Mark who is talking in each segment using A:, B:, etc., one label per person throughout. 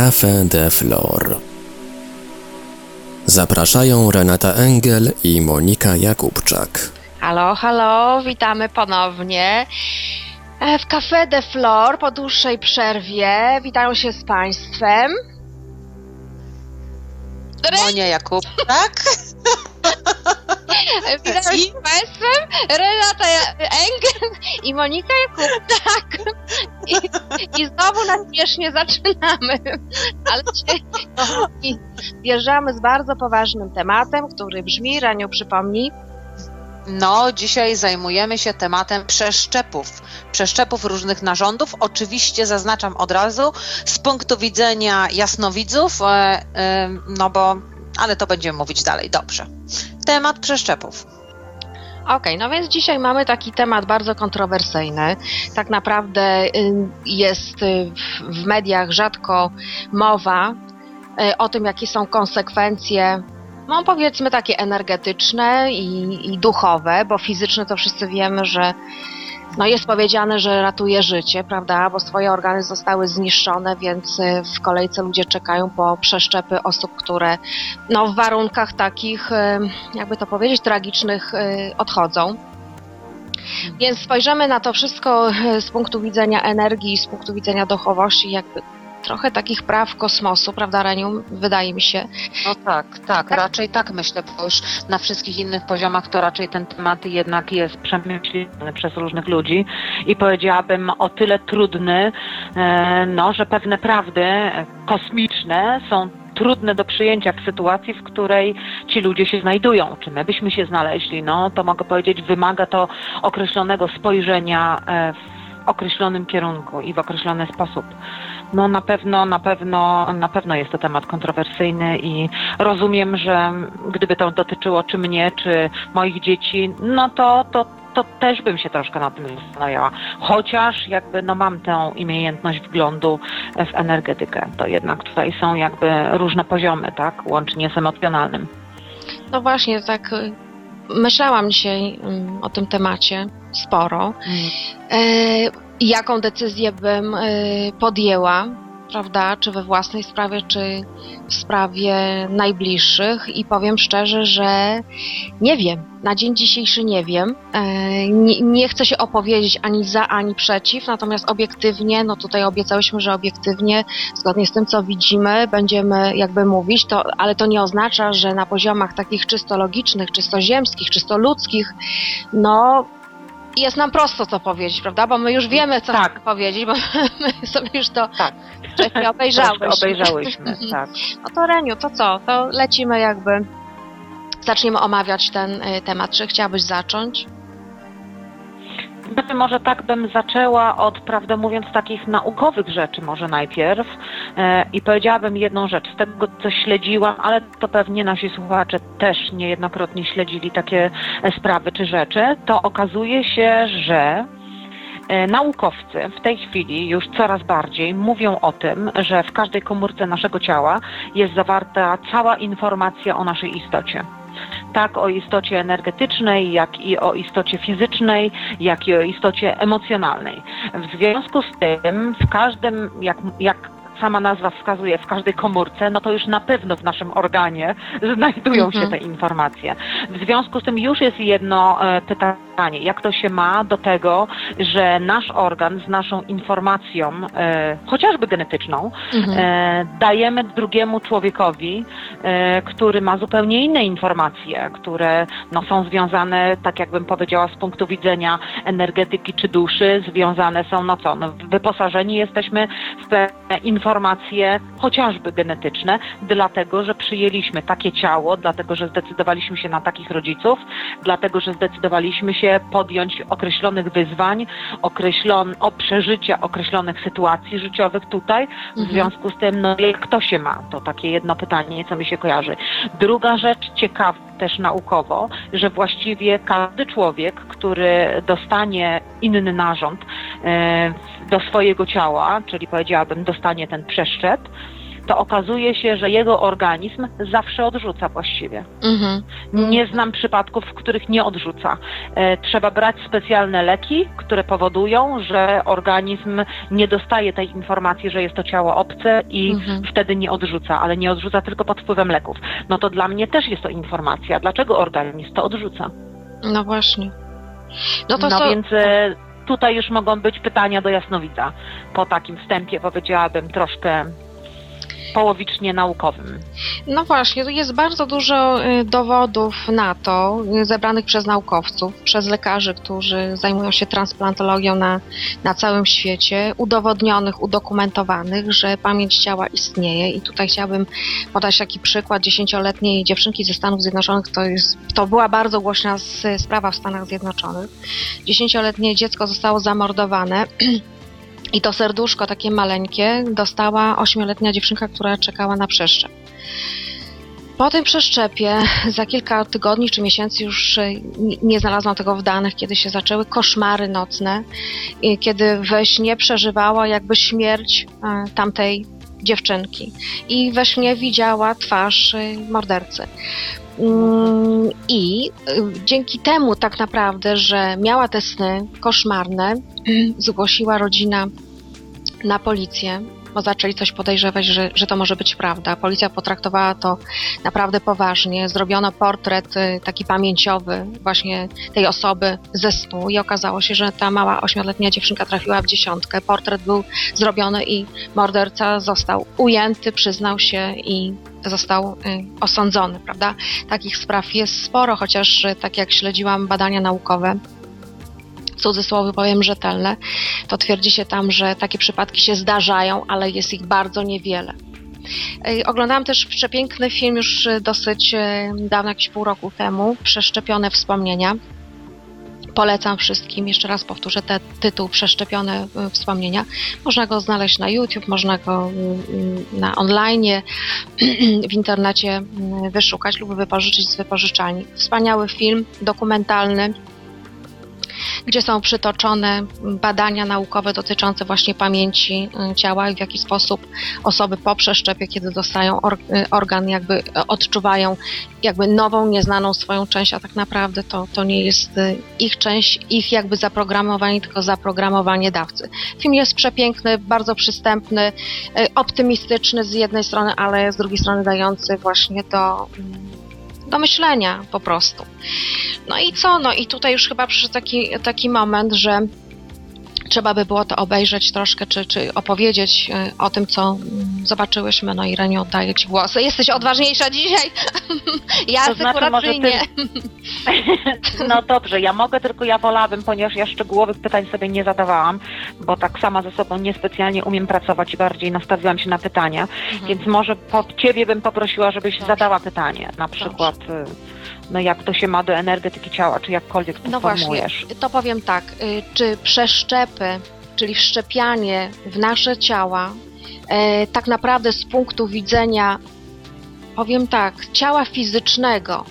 A: Café de Flor. Zapraszają Renata Engel i Monika Jakubczak.
B: Halo, halo, witamy ponownie e, w Café de Flor po dłuższej przerwie. Witają się z Państwem.
C: Monia Jakub, tak?
B: Z Państwem Renata Engel i Monika Jakub. Tak. I, I znowu na śmiesznie zaczynamy. Ale wjeżdżamy z bardzo poważnym tematem, który brzmi, Raniu przypomnij,
C: No, dzisiaj zajmujemy się tematem przeszczepów. Przeszczepów różnych narządów. Oczywiście zaznaczam od razu z punktu widzenia jasnowidzów, e, e, no bo, ale to będziemy mówić dalej. Dobrze. Temat przeszczepów.
B: Okej, no więc dzisiaj mamy taki temat bardzo kontrowersyjny. Tak naprawdę jest y, w- w mediach rzadko mowa y, o tym, jakie są konsekwencje, no powiedzmy takie energetyczne i, i duchowe, bo fizyczne to wszyscy wiemy, że no jest powiedziane, że ratuje życie, prawda, bo swoje organy zostały zniszczone, więc y, w kolejce ludzie czekają po przeszczepy osób, które no w warunkach takich, y, jakby to powiedzieć, tragicznych y, odchodzą. Więc spojrzymy na to wszystko z punktu widzenia energii, z punktu widzenia duchowości, jakby trochę takich praw kosmosu, prawda Reniu? Wydaje mi się.
C: No tak, tak, raczej tak myślę, bo już na wszystkich innych poziomach to raczej ten temat jednak jest przemyślany przez różnych ludzi i powiedziałabym o tyle trudny, e, no, że pewne prawdy kosmiczne są trudne do przyjęcia w sytuacji, w której ci ludzie się znajdują. Czy my byśmy się znaleźli? No, to mogę powiedzieć, wymaga to określonego spojrzenia e, w określonym kierunku i w określony sposób. No na pewno, na pewno, na pewno jest to temat kontrowersyjny i rozumiem, że gdyby to dotyczyło czy mnie, czy moich dzieci, no to, to, to też bym się troszkę nad tym zastanawiała. Chociaż jakby no mam tę umiejętność wglądu w energetykę. To jednak tutaj są jakby różne poziomy, tak? Łącznie z emocjonalnym.
B: No właśnie, tak y, myślałam dzisiaj mm, o tym temacie sporo. E, jaką decyzję bym e, podjęła, prawda, czy we własnej sprawie, czy w sprawie najbliższych. I powiem szczerze, że nie wiem, na dzień dzisiejszy nie wiem, e, nie, nie chcę się opowiedzieć ani za, ani przeciw, natomiast obiektywnie, no tutaj obiecałyśmy, że obiektywnie, zgodnie z tym, co widzimy, będziemy jakby mówić, to, ale to nie oznacza, że na poziomach takich czysto logicznych, czysto ziemskich, czysto ludzkich, no jest nam prosto to powiedzieć, prawda? Bo my już wiemy, co
C: Tak.
B: powiedzieć, bo my sobie już to
C: Tak.
B: wcześniej obejrzałyśmy.
C: Obejrzałyśmy, tak.
B: No to Reniu, to co? To lecimy jakby, zaczniemy omawiać ten y, temat. Czy chciałabyś zacząć?
C: Znaczy, może tak bym zaczęła od, prawdę mówiąc, takich naukowych rzeczy może najpierw i powiedziałabym jedną rzecz, z tego co śledziłam, ale to pewnie nasi słuchacze też niejednokrotnie śledzili takie e, sprawy czy rzeczy, to okazuje się, że e, Naukowcy w tej chwili już coraz bardziej mówią o tym, że w każdej komórce naszego ciała jest zawarta cała informacja o naszej istocie tak o istocie energetycznej, jak i o istocie fizycznej, jak i o istocie emocjonalnej. W związku z tym w każdym, jak, jak sama nazwa wskazuje, w każdej komórce, no to już na pewno w naszym organie znajdują się
B: Mhm.
C: te informacje. W związku z tym już jest jedno e, jak to się ma do tego, że nasz organ z naszą informacją, e, chociażby genetyczną, e, dajemy drugiemu człowiekowi, e, który ma zupełnie inne informacje, które no, są związane, tak jakbym powiedziała, z punktu widzenia energetyki czy duszy, związane są, no co, no, wyposażeni jesteśmy w pewne informacje, chociażby genetyczne, dlatego, że przyjęliśmy takie ciało, dlatego, że zdecydowaliśmy się na takich rodziców, dlatego, że zdecydowaliśmy się podjąć określonych wyzwań, określon, o przeżycia określonych sytuacji życiowych tutaj, w
B: Mhm.
C: związku z tym, no jak to się ma? To takie jedno pytanie, co mi się kojarzy. Druga rzecz ciekawa też naukowo, że właściwie każdy człowiek, który dostanie inny narząd e, do swojego ciała, czyli powiedziałabym dostanie ten przeszczep, to okazuje się, że jego organizm zawsze odrzuca właściwie.
B: Mhm.
C: Nie znam przypadków, w których nie odrzuca. E, trzeba brać specjalne leki, które powodują, że organizm nie dostaje tej informacji, że jest to ciało obce i
B: Mhm.
C: wtedy nie odrzuca, ale nie odrzuca tylko pod wpływem leków. No to dla mnie też jest to informacja, dlaczego organizm to odrzuca.
B: No właśnie. No to
C: no więc e, tutaj już mogą być pytania do jasnowidza. Po takim wstępie powiedziałabym troszkę połowicznie naukowym.
B: No właśnie, tu jest bardzo dużo y, dowodów na to, y, zebranych przez naukowców, przez lekarzy, którzy zajmują się transplantologią na, na całym świecie, udowodnionych, udokumentowanych, że pamięć ciała istnieje. I tutaj chciałabym podać taki przykład dziesięcioletniej dziewczynki ze Stanów Zjednoczonych. To, jest, to była bardzo głośna sprawa w Stanach Zjednoczonych. Dziesięcioletnie dziecko zostało zamordowane. I to serduszko takie maleńkie dostała ośmioletnia dziewczynka, która czekała na przeszczep. Po tym przeszczepie za kilka tygodni czy miesięcy już nie- znalazłam tego w danych, kiedy się zaczęły koszmary nocne, kiedy we śnie przeżywała jakby śmierć e, tamtej dziewczynki i we śnie widziała twarz e, mordercy. Mm, I y, dzięki temu tak naprawdę, że miała te sny koszmarne, zgłosiła rodzina na policję, bo zaczęli coś podejrzewać, że, że to może być prawda. Policja potraktowała to naprawdę poważnie. Zrobiono portret y, taki pamięciowy właśnie tej osoby ze snu i okazało się, że ta mała ośmioletnia dziewczynka trafiła w dziesiątkę. Portret był zrobiony i morderca został ujęty, przyznał się i został y, osądzony, prawda? Takich spraw jest sporo, chociaż y, tak jak śledziłam badania naukowe, w cudzysłowie powiem rzetelne, to twierdzi się tam, że takie przypadki się zdarzają, ale jest ich bardzo niewiele. Oglądałam też przepiękny film już y, dosyć y, dawno, jakieś pół roku temu, Przeszczepione Wspomnienia. Polecam wszystkim, jeszcze raz powtórzę ten tytuł Przeszczepione y, Wspomnienia. Można go znaleźć na YouTube, można go na online, w internecie wyszukać lub wypożyczyć z wypożyczalni. Wspaniały film dokumentalny, gdzie są przytoczone badania naukowe dotyczące właśnie pamięci y, ciała i w jaki sposób osoby po przeszczepie, kiedy dostają y, organ, jakby y, odczuwają jakby nową, nieznaną swoją część, a tak naprawdę to, to nie jest y, ich część, ich jakby zaprogramowanie, tylko zaprogramowanie dawcy. Film jest przepiękny, bardzo przystępny, optymistyczny z jednej strony, ale z drugiej strony dający właśnie do, do myślenia po prostu. No i co? No i tutaj już chyba przyszedł taki, taki moment, że trzeba by było to obejrzeć troszkę, czy, czy opowiedzieć y, o tym, co mm, zobaczyłyśmy. No i Reniu, oddaję Ci głos. Jesteś odważniejsza dzisiaj. ja
C: To znaczy, może ty-
B: nie.
C: No dobrze, ja mogę, tylko ja wolałabym, ponieważ ja szczegółowych pytań sobie nie zadawałam, bo tak sama ze sobą niespecjalnie umiem pracować i bardziej nastawiłam się na pytania,
B: Mhm.
C: więc może po ciebie bym poprosiła, żebyś
B: Dobrze.
C: zadała pytanie, na przykład y, no jak to się ma do energetyki ciała, czy jakkolwiek to
B: No właśnie, to powiem tak. y, Czy przeszczepy, czyli wszczepianie w nasze ciała, e, tak naprawdę z punktu widzenia, powiem tak, ciała fizycznego,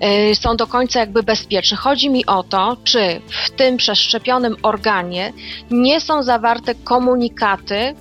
B: e, są do końca jakby bezpieczne. Chodzi mi o to, czy w tym przeszczepionym organie nie są zawarte komunikaty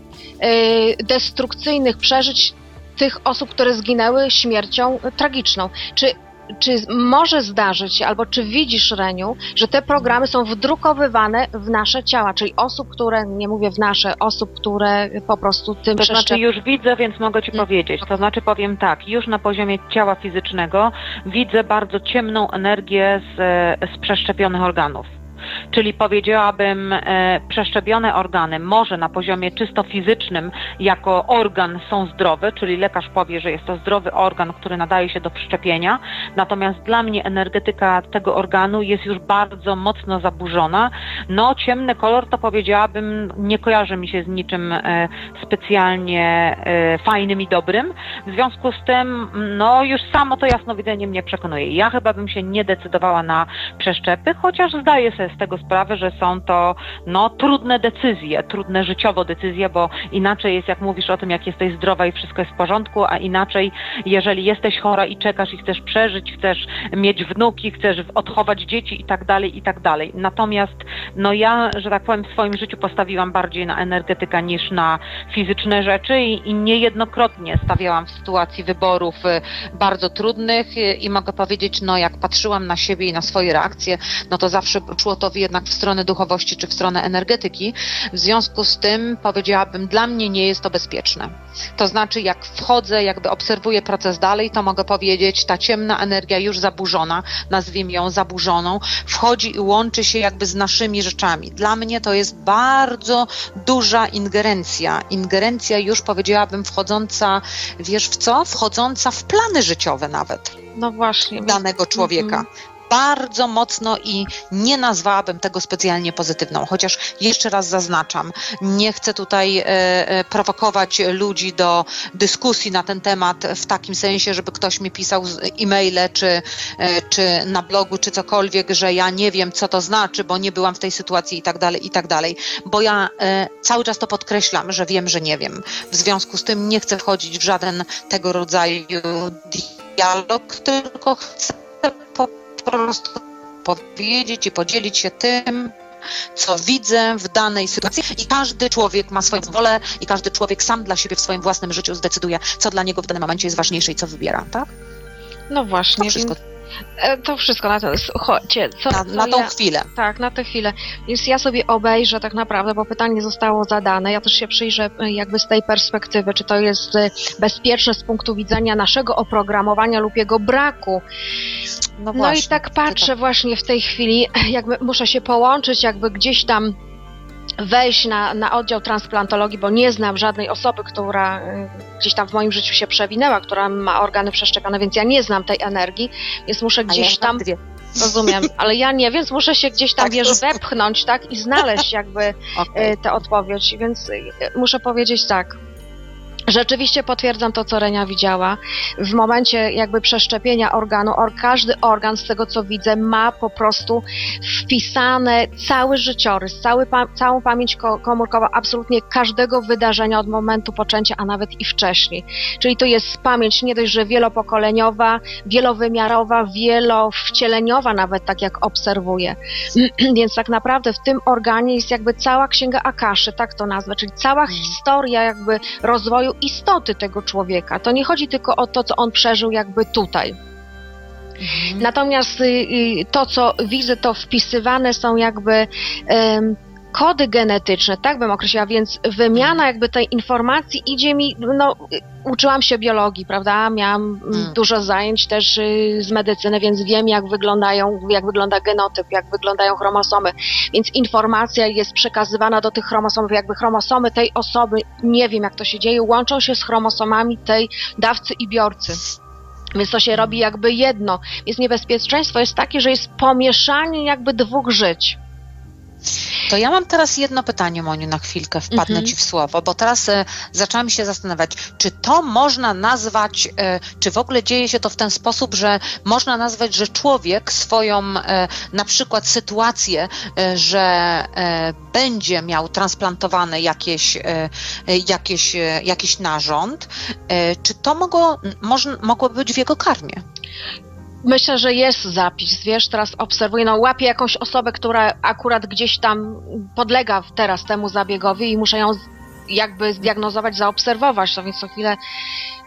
B: destrukcyjnych przeżyć tych osób, które zginęły śmiercią tragiczną. Czy czy może zdarzyć się, albo czy widzisz, Reniu, że te programy są wdrukowywane w nasze ciała, czyli osób, które, nie mówię w nasze, osób, które po prostu tym
C: To znaczy
B: przeszczep...
C: już widzę, więc mogę Ci
B: Mm.
C: powiedzieć. To znaczy powiem tak, już na poziomie ciała fizycznego widzę bardzo ciemną energię z, z przeszczepionych organów. Czyli powiedziałabym, e, przeszczepione organy może na poziomie czysto fizycznym jako organ są zdrowe, czyli lekarz powie, że jest to zdrowy organ, który nadaje się do wszczepienia. Natomiast dla mnie energetyka tego organu jest już bardzo mocno zaburzona. No, ciemny kolor to powiedziałabym, nie kojarzy mi się z niczym e, specjalnie e, fajnym i dobrym. W związku z tym, no, już samo to jasnowidzenie mnie przekonuje. Ja chyba bym się nie decydowała na przeszczepy, chociaż zdaję sobie z tego tego sprawę, że są to no, trudne decyzje, trudne życiowo decyzje, bo inaczej jest, jak mówisz o tym, jak jesteś zdrowa i wszystko jest w porządku, a inaczej, jeżeli jesteś chora i czekasz i chcesz przeżyć, chcesz mieć wnuki, chcesz odchować dzieci i tak dalej, i tak dalej. Natomiast no ja, że tak powiem, w swoim życiu postawiłam bardziej na energetykę niż na fizyczne rzeczy i, i niejednokrotnie stawiałam w sytuacji wyborów y, bardzo trudnych y, i mogę powiedzieć, no jak patrzyłam na siebie i na swoje reakcje, no to zawsze szło to jednak w stronę duchowości czy w stronę energetyki. W związku z tym powiedziałabym, dla mnie nie jest to bezpieczne. To znaczy, jak wchodzę, jakby obserwuję proces dalej, to mogę powiedzieć, ta ciemna energia już zaburzona, nazwijmy ją zaburzoną, wchodzi i łączy się jakby z naszymi rzeczami. Dla mnie to jest bardzo duża ingerencja. Ingerencja już powiedziałabym wchodząca, wiesz w co? Wchodząca w plany życiowe nawet
B: No właśnie.
C: danego człowieka.
B: Mhm.
C: Bardzo mocno i nie nazwałabym tego specjalnie pozytywną, chociaż jeszcze raz zaznaczam, nie chcę tutaj e, e, prowokować ludzi do dyskusji na ten temat w takim sensie, żeby ktoś mi pisał e-maile czy, e, czy na blogu, czy cokolwiek, że ja nie wiem, co to znaczy, bo nie byłam w tej sytuacji i tak dalej, i tak dalej, bo ja e, cały czas to podkreślam, że wiem, że nie wiem. W związku z tym nie chcę wchodzić w żaden tego rodzaju dialog, tylko chcę po prostu powiedzieć i podzielić się tym, co widzę w danej sytuacji i każdy człowiek ma swoją wolę i każdy człowiek sam dla siebie w swoim własnym życiu zdecyduje, co dla niego w danym momencie jest ważniejsze i co wybiera, tak?
B: No
C: To
B: właśnie.
C: wszystko
B: Więc, e, to wszystko na to. Słuchajcie, co,
C: na, na tą
B: ja,
C: chwilę.
B: Tak, na tę chwilę. Więc ja sobie obejrzę tak naprawdę, bo pytanie zostało zadane. Ja też się przyjrzę e, jakby z tej perspektywy, czy to jest e, bezpieczne z punktu widzenia naszego oprogramowania lub jego braku.
C: No,
B: No i tak patrzę właśnie w tej chwili, jakby muszę się połączyć, jakby gdzieś tam wejść na, na oddział transplantologii, bo nie znam żadnej osoby, która y, gdzieś tam w moim życiu się przewinęła, która ma organy przeszczepione, więc ja nie znam tej energii, więc muszę
C: ja
B: gdzieś
C: mam
B: tam,
C: dwie.
B: rozumiem, ale ja nie, więc muszę się gdzieś tam,
C: Tak,
B: wiesz, wepchnąć, tak, i znaleźć jakby
C: Okej.
B: y, tę odpowiedź, więc y, muszę powiedzieć tak. Rzeczywiście potwierdzam to, co Renia widziała. W momencie jakby przeszczepienia organu, or, każdy organ, z tego co widzę, ma po prostu wpisane cały życiorys, cały pa, całą pamięć ko, komórkową absolutnie każdego wydarzenia od momentu poczęcia, a nawet i wcześniej. Czyli to jest pamięć nie dość, że wielopokoleniowa, wielowymiarowa, wielowcieleniowa nawet, tak jak obserwuję. Więc tak naprawdę w tym organie jest jakby cała księga Akaszy, tak to nazwę, czyli cała
C: Mhm.
B: historia jakby rozwoju istoty tego człowieka. To nie chodzi tylko o to, co on przeżył jakby tutaj.
C: Mhm.
B: Natomiast y, y, to, co widzę, to wpisywane są jakby kody genetyczne, tak bym określiła, więc wymiana jakby tej informacji idzie mi, no uczyłam się biologii, prawda, miałam mm,
C: Mm.
B: dużo zajęć też y, z medycyny, więc wiem jak wyglądają, jak wygląda genotyp, jak wyglądają chromosomy, więc informacja jest przekazywana do tych chromosomów, jakby chromosomy tej osoby, nie wiem jak to się dzieje, łączą się z chromosomami tej dawcy i biorcy. Więc to się robi jakby jedno. Więc niebezpieczeństwo jest takie, że jest pomieszanie jakby dwóch żyć.
C: To ja mam teraz jedno pytanie, Moniu, na chwilkę wpadnę
B: Mhm.
C: Ci w słowo, bo teraz e, zaczęłam się zastanawiać, czy to można nazwać, e, czy w ogóle dzieje się to w ten sposób, że można nazwać, że człowiek swoją e, na przykład sytuację, e, że e, będzie miał transplantowany jakieś, e, jakieś, jakiś narząd, czy to mogło, można, mogło być w jego karmie?
B: Myślę, że jest zapis, wiesz, teraz obserwuję, no łapię jakąś osobę, która akurat gdzieś tam podlega teraz temu zabiegowi i muszę ją jakby zdiagnozować, zaobserwować, to więc co chwilę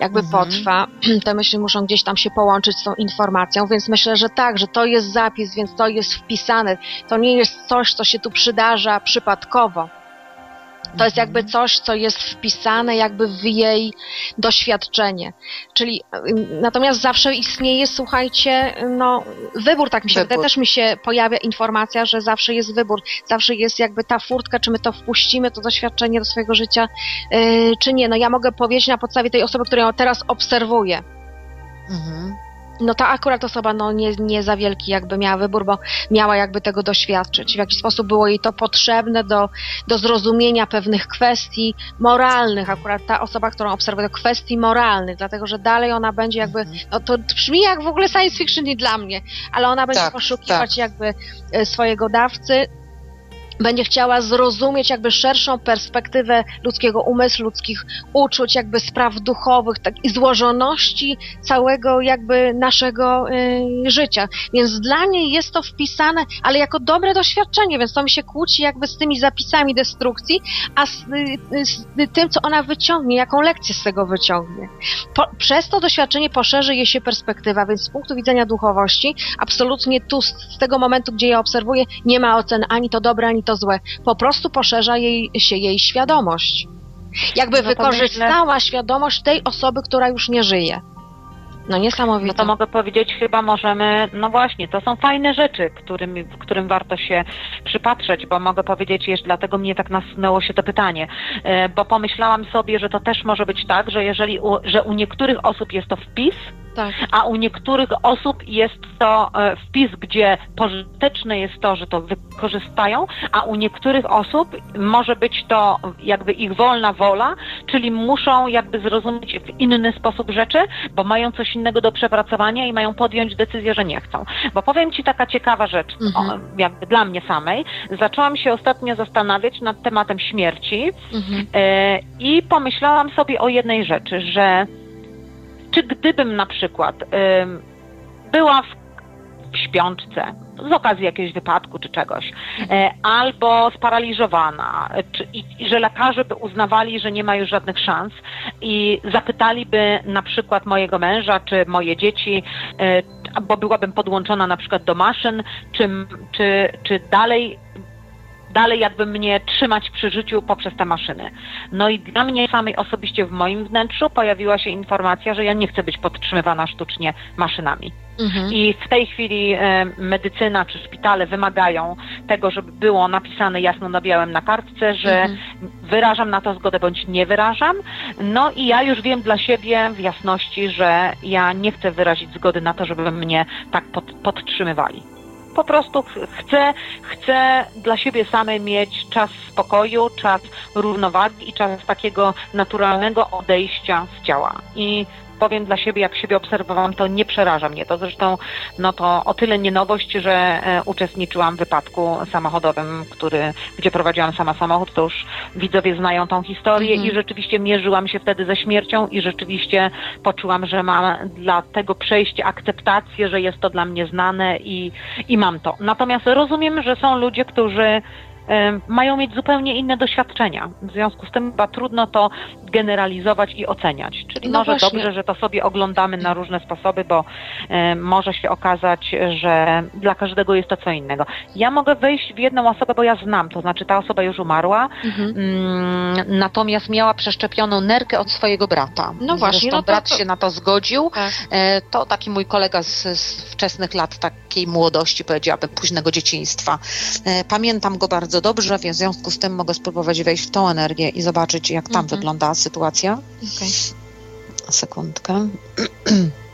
B: jakby
C: Mhm.
B: potrwa. Te myśli muszą gdzieś tam się połączyć z tą informacją, więc myślę, że tak, że to jest zapis, więc to jest wpisane. To nie jest coś, co się tu przydarza przypadkowo. To jest jakby coś, co jest wpisane jakby w jej doświadczenie. Czyli natomiast zawsze istnieje, słuchajcie, no wybór, tak mi się wydaje, też mi się pojawia informacja, że zawsze jest wybór, zawsze jest jakby ta furtka, czy my to wpuścimy, to doświadczenie do swojego życia, yy, czy nie. No ja mogę powiedzieć na podstawie tej osoby, którą teraz obserwuję,
C: Mhm.
B: No ta akurat osoba no nie, nie za wielki jakby miała wybór, bo miała jakby tego doświadczyć. W jakiś sposób było jej to potrzebne do, do zrozumienia pewnych kwestii moralnych. Akurat ta osoba, którą obserwuję, do kwestii moralnych, dlatego że dalej ona będzie jakby,
C: Mhm.
B: no to brzmi jak w ogóle science fiction nie dla mnie, ale ona będzie
C: Tak,
B: poszukiwać jakby e, swojego dawcy będzie chciała zrozumieć jakby szerszą perspektywę ludzkiego umysłu, ludzkich uczuć, jakby spraw duchowych tak, i złożoności całego jakby naszego y, życia. Więc dla niej jest to wpisane, ale jako dobre doświadczenie, więc to mi się kłóci jakby z tymi zapisami destrukcji, a z, y, z tym, co ona wyciągnie, jaką lekcję z tego wyciągnie. Po, przez to doświadczenie poszerzy jej się perspektywa, więc z punktu widzenia duchowości, absolutnie tu, z, z tego momentu, gdzie ja obserwuję, nie ma ocen ani to dobre, ani to złe. Po prostu poszerza jej, się jej świadomość. Jakby
C: No to
B: wykorzystała świadomość tej osoby, która już nie żyje. No niesamowite.
C: No to mogę powiedzieć, chyba możemy, no właśnie, to są fajne rzeczy, którym, którym warto się przypatrzeć, bo mogę powiedzieć, jeszcze dlatego mnie tak nasunęło się to pytanie, e, bo pomyślałam sobie, że to też może być tak, że jeżeli, u, że u niektórych osób jest to wpis,
B: tak.
C: a u niektórych osób jest to e, wpis, gdzie pożyteczne jest to, że to wykorzystają, a u niektórych osób może być to jakby ich wolna wola, czyli muszą jakby zrozumieć w inny sposób rzeczy, bo mają coś innego do przepracowania i mają podjąć decyzję, że nie chcą. Bo powiem Ci taka ciekawa rzecz,
B: Mhm.
C: jakby dla mnie samej. Zaczęłam się ostatnio zastanawiać nad tematem śmierci
B: Mhm.
C: E, I pomyślałam sobie o jednej rzeczy, że czy gdybym na przykład była w, w śpiączce z okazji jakiegoś wypadku czy czegoś, e, albo sparaliżowana, czy, i, i że lekarze by uznawali, że nie ma już żadnych szans i zapytaliby na przykład mojego męża czy moje dzieci, e, bo byłabym podłączona na przykład do maszyn, czy, czy, czy dalej dalej jakby mnie trzymać przy życiu poprzez te maszyny. No i dla mnie samej osobiście w moim wnętrzu pojawiła się informacja, że ja nie chcę być podtrzymywana sztucznie maszynami.
B: Mhm.
C: I w tej chwili e, medycyna czy szpitale wymagają tego, żeby było napisane jasno na białym na kartce, że
B: Mhm.
C: wyrażam na to zgodę bądź nie wyrażam. No i ja już wiem dla siebie w jasności, że ja nie chcę wyrazić zgody na to, żeby mnie tak pod, podtrzymywali. Po prostu ch- chcę, chcę dla siebie samej mieć czas spokoju, czas równowagi i czas takiego naturalnego odejścia z ciała. I powiem dla siebie, jak siebie obserwowałam, to nie przeraża mnie to. Zresztą no to o tyle nie nowość, że e, uczestniczyłam w wypadku samochodowym, który, gdzie prowadziłam sama samochód, to już widzowie znają tą historię
B: Mhm.
C: i rzeczywiście mierzyłam się wtedy ze śmiercią i rzeczywiście poczułam, że mam dla tego przejścia akceptację, że jest to dla mnie znane i, i mam to. Natomiast rozumiem, że są ludzie, którzy mają mieć zupełnie inne doświadczenia. W związku z tym chyba trudno to generalizować i oceniać. Czyli
B: No
C: może
B: właśnie.
C: dobrze, że to sobie oglądamy na różne sposoby, bo może się okazać, że dla każdego jest to co innego. Ja mogę wejść w jedną osobę, bo ja znam, to znaczy ta osoba już umarła,
B: Mhm.
C: Mm, natomiast miała przeszczepioną nerkę od swojego brata.
B: No właśnie,
C: Zresztą
B: no to-
C: brat
B: to-
C: się na to zgodził.
B: Tak.
C: E, To taki mój kolega z, z wczesnych lat, takiej młodości, powiedziałabym, późnego dzieciństwa. E, Pamiętam go bardzo dobrze, w związku z tym mogę spróbować wejść w tą energię i zobaczyć, jak tam
B: Mhm.
C: wygląda sytuacja.
B: Okej.
C: Sekundkę.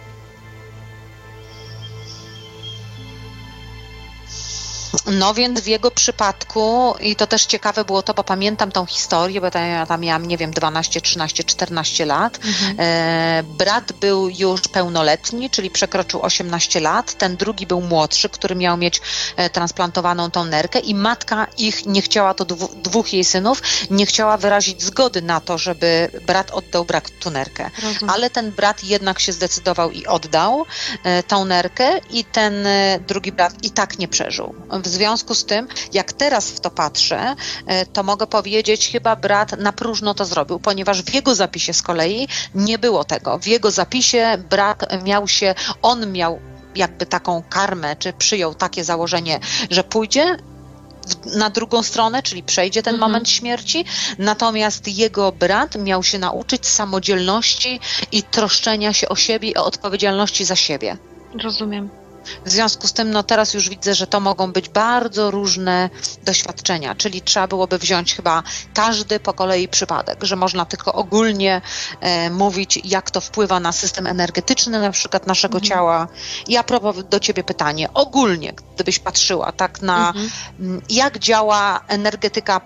C: No więc w jego przypadku, i to też ciekawe było to, bo pamiętam tą historię, bo tam, ja tam miałam, nie wiem, 12, 13, 14 lat.
B: Mhm.
C: E, brat był już pełnoletni, czyli przekroczył 18 lat. Ten drugi był młodszy, który miał mieć e, transplantowaną tą nerkę i matka ich nie chciała, to dwu, dwóch jej synów, nie chciała wyrazić zgody na to, żeby brat oddał brat tu nerkę.
B: Rozumiem.
C: Ale ten brat jednak się zdecydował i oddał e, tą nerkę i ten e, drugi brat i tak nie przeżył. W związku z tym, jak teraz w to patrzę, e, to mogę powiedzieć, chyba brat na próżno to zrobił, ponieważ w jego zapisie z kolei nie było tego. W jego zapisie brat miał się, on miał jakby taką karmę, czy przyjął takie założenie, że pójdzie na drugą stronę, czyli przejdzie ten
B: Mhm.
C: moment śmierci, natomiast jego brat miał się nauczyć samodzielności i troszczenia się o siebie i o odpowiedzialności za siebie.
B: Rozumiem.
C: W związku z tym, no teraz już widzę, że to mogą być bardzo różne doświadczenia, czyli trzeba byłoby wziąć chyba każdy po kolei przypadek, że można tylko ogólnie e, mówić, jak to wpływa na system energetyczny na przykład naszego
B: Mhm.
C: ciała. I a propos do ciebie pytanie, ogólnie, gdybyś patrzyła tak na
B: Mhm.
C: jak działa energetyka,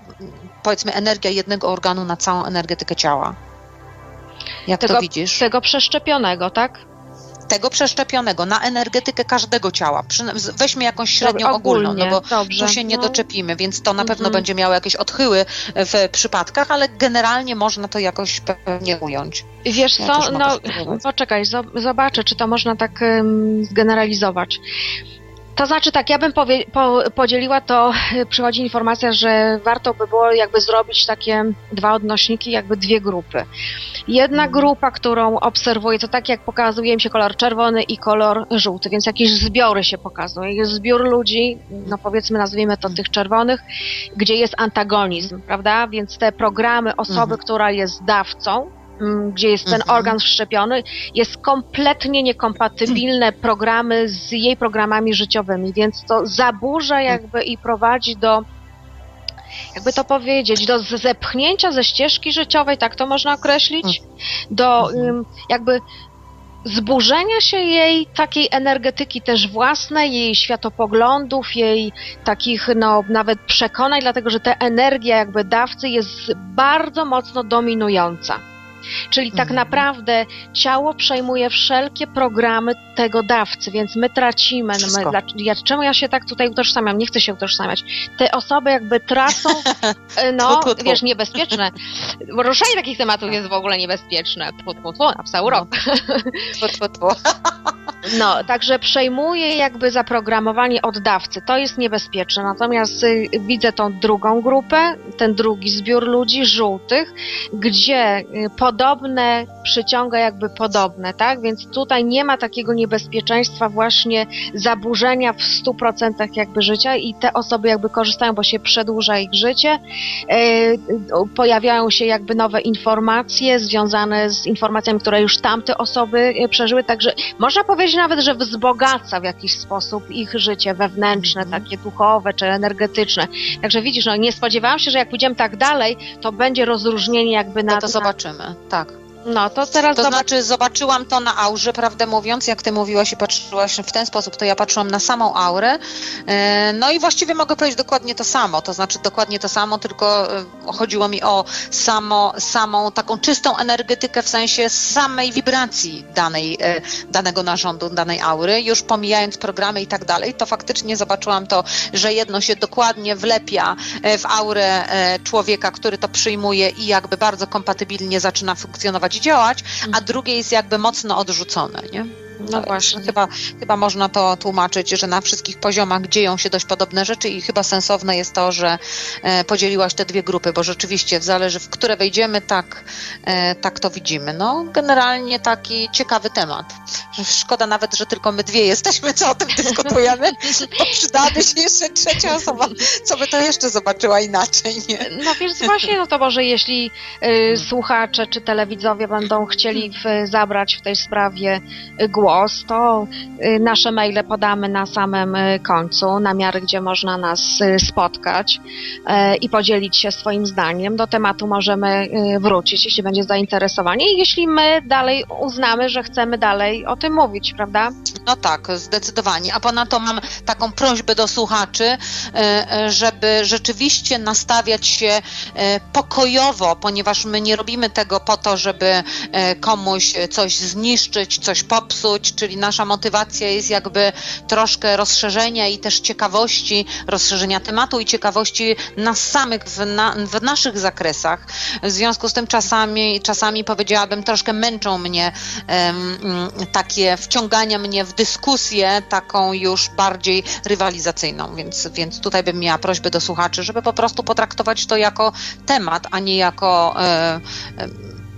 C: powiedzmy energia jednego organu na całą energetykę ciała. Jak
B: Tego-
C: to widzisz?
B: Tego przeszczepionego, tak?
C: Tego przeszczepionego na energetykę każdego ciała. Weźmy jakąś średnią ogólną, no bo
B: dobrze,
C: tu się nie
B: no.
C: doczepimy, więc to na pewno
B: Mhm.
C: będzie miało jakieś odchyły w przypadkach, ale generalnie można to jakoś pewnie ująć.
B: Wiesz
C: Ja
B: co, no poczekaj, zo- zobaczę, czy to można tak zgeneralizować. To znaczy tak, ja bym powie, po, podzieliła to, y, przychodzi informacja, że warto by było jakby zrobić takie dwa odnośniki, jakby dwie grupy. Jedna
C: Mhm.
B: grupa, którą obserwuję, to tak jak pokazuje mi się kolor czerwony i kolor żółty, więc jakieś zbiory się pokazują. Jest zbiór ludzi, no powiedzmy nazwijmy to tych czerwonych, gdzie jest antagonizm, prawda? Więc te programy osoby,
C: Mhm.
B: która jest dawcą, gdzie jest ten
C: Mhm.
B: organ wszczepiony, jest kompletnie niekompatybilne programy z jej programami życiowymi, więc to zaburza jakby i prowadzi do jakby to powiedzieć, do zepchnięcia ze ścieżki życiowej, tak to można określić, do
C: Mhm.
B: jakby zburzenia się jej takiej energetyki też własnej, jej światopoglądów, jej takich no nawet przekonań, dlatego że ta energia jakby dawcy jest bardzo mocno dominująca. Czyli tak
C: Mhm.
B: naprawdę ciało przejmuje wszelkie programy tego dawcy, więc my tracimy. No my, dla, ja, czemu ja się tak tutaj utożsamiam? Nie chcę się utożsamiać. Te osoby jakby tracą, e, no wiesz, niebezpieczne. Ruszanie takich tematów jest w ogóle niebezpieczne. Tfu, tfu, tfu, na psa urok.
C: Tfu, tfu, tfu.
B: No, także przejmuje jakby zaprogramowanie od dawcy. To jest niebezpieczne. Natomiast y, widzę tą drugą grupę, ten drugi zbiór ludzi żółtych, gdzie y, podobne przyciąga jakby podobne, tak? Więc tutaj nie ma takiego niebezpieczeństwa właśnie zaburzenia w 100% jakby życia i te osoby jakby korzystają, bo się przedłuża ich życie. Y, Pojawiają się jakby nowe informacje związane z informacjami, które już tamte osoby przeżyły, także można powiedzieć nawet, że wzbogaca w jakiś sposób ich życie wewnętrzne,
C: Mhm.
B: takie duchowe czy energetyczne. Także widzisz, no nie spodziewałam się, że jak pójdziemy tak dalej, to będzie rozróżnienie jakby na...
C: No to zobaczymy, tak.
B: No to teraz
C: To znaczy zobaczyłam to na aurze, prawdę mówiąc, jak ty mówiłaś i patrzyłaś w ten sposób, to ja patrzyłam na samą aurę. E, No i właściwie mogę powiedzieć dokładnie to samo, to znaczy dokładnie to samo, tylko e, chodziło mi o samo, samą taką czystą energetykę w sensie samej wibracji danej, e, danego narządu, danej aury, już pomijając programy i tak dalej, to faktycznie zobaczyłam to, że jedno się dokładnie wlepia w aurę człowieka, który to przyjmuje i jakby bardzo kompatybilnie zaczyna funkcjonować działać, a drugie jest jakby mocno odrzucone, nie?
B: No właśnie.
C: Chyba, chyba można to tłumaczyć, że na wszystkich poziomach dzieją się dość podobne rzeczy i chyba sensowne jest to, że e, podzieliłaś te dwie grupy, bo rzeczywiście zależy, w które wejdziemy, tak, e, tak to widzimy. No, generalnie taki ciekawy temat. Szkoda nawet, że tylko my dwie jesteśmy, co o tym dyskutujemy, bo przydałaby się jeszcze trzecia osoba, co by to jeszcze zobaczyła inaczej, nie?
B: No więc właśnie, no to może jeśli y, słuchacze czy telewidzowie będą chcieli w, zabrać w tej sprawie y, głos, to y, nasze maile podamy na samym y, końcu, na miarę, gdzie można nas y, spotkać y, i podzielić się swoim zdaniem. Do tematu możemy wrócić, jeśli będzie zainteresowanie i jeśli my dalej uznamy, że chcemy dalej o tym mówić, prawda?
C: No tak, zdecydowanie. A ponadto mam taką prośbę do słuchaczy, e, e, żeby rzeczywiście nastawiać się e, pokojowo, ponieważ my nie robimy tego po to, żeby e, komuś coś zniszczyć, coś popsuć, czyli nasza motywacja jest jakby troszkę rozszerzenia i też ciekawości, rozszerzenia tematu i ciekawości nas samych w, na, w naszych zakresach. W związku z tym czasami, czasami powiedziałabym, troszkę męczą mnie mm, takie wciągania mnie w dyskusję taką już bardziej rywalizacyjną, więc, więc tutaj bym miała prośbę do słuchaczy, żeby po prostu potraktować to jako temat, a nie jako e,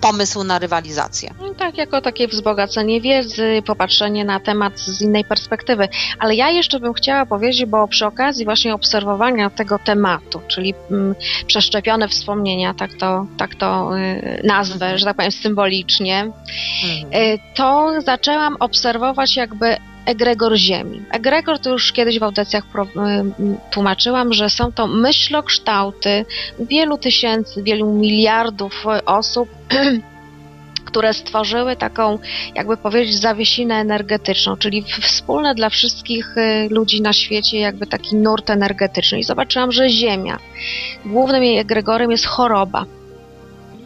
C: pomysł na rywalizację.
B: No Tak, jako takie wzbogacenie wiedzy, popatrzenie na temat z innej perspektywy. Ale ja jeszcze bym chciała powiedzieć, bo przy okazji właśnie obserwowania tego tematu, czyli mm, przeszczepione wspomnienia, tak to, tak to y, nazwę,
C: Mhm.
B: że tak powiem symbolicznie,
C: Mhm.
B: y, to zaczęłam obserwować jakby egregor Ziemi. Egregor to już kiedyś w audycjach y, tłumaczyłam, że są to myślokształty wielu tysięcy, wielu miliardów osób, które stworzyły taką, jakby powiedzieć, zawiesinę energetyczną, czyli wspólne dla wszystkich y, ludzi na świecie, jakby taki nurt energetyczny. I zobaczyłam, że Ziemia, głównym jej egregorem jest choroba.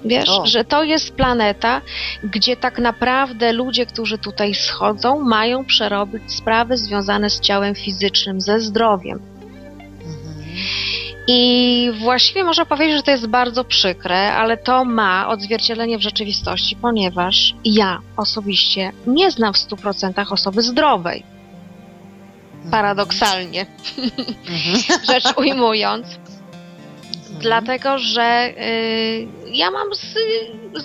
B: Wiesz,
C: O.
B: że to jest planeta, gdzie tak naprawdę ludzie, którzy tutaj schodzą, mają przerobić sprawy związane z ciałem fizycznym, ze zdrowiem.
C: Mhm.
B: I właściwie można powiedzieć, że to jest bardzo przykre, ale to ma odzwierciedlenie w rzeczywistości, ponieważ ja osobiście nie znam w 100% osoby zdrowej. Paradoksalnie,
C: Mhm.
B: rzecz ujmując.
C: Mhm.
B: Dlatego, że y, ja mam z,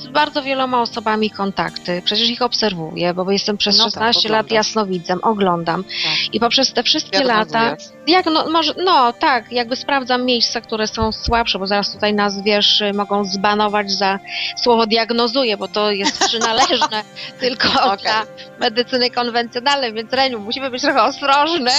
B: z bardzo wieloma osobami kontakty. Przecież ich obserwuję, bo jestem przez
C: No tak,
B: 16 lat
C: oglądasz.
B: jasnowidzem, oglądam.
C: Tak.
B: I poprzez te wszystkie lata,
C: Diagnozujesz.
B: jak no, może, no tak, jakby sprawdzam miejsca, które są słabsze, bo zaraz tutaj nas, wiesz, mogą zbanować za słowo diagnozuję, bo to jest przynależne tylko
C: Okej.
B: dla medycyny konwencjonalnej, więc Reniu, musimy być trochę ostrożne.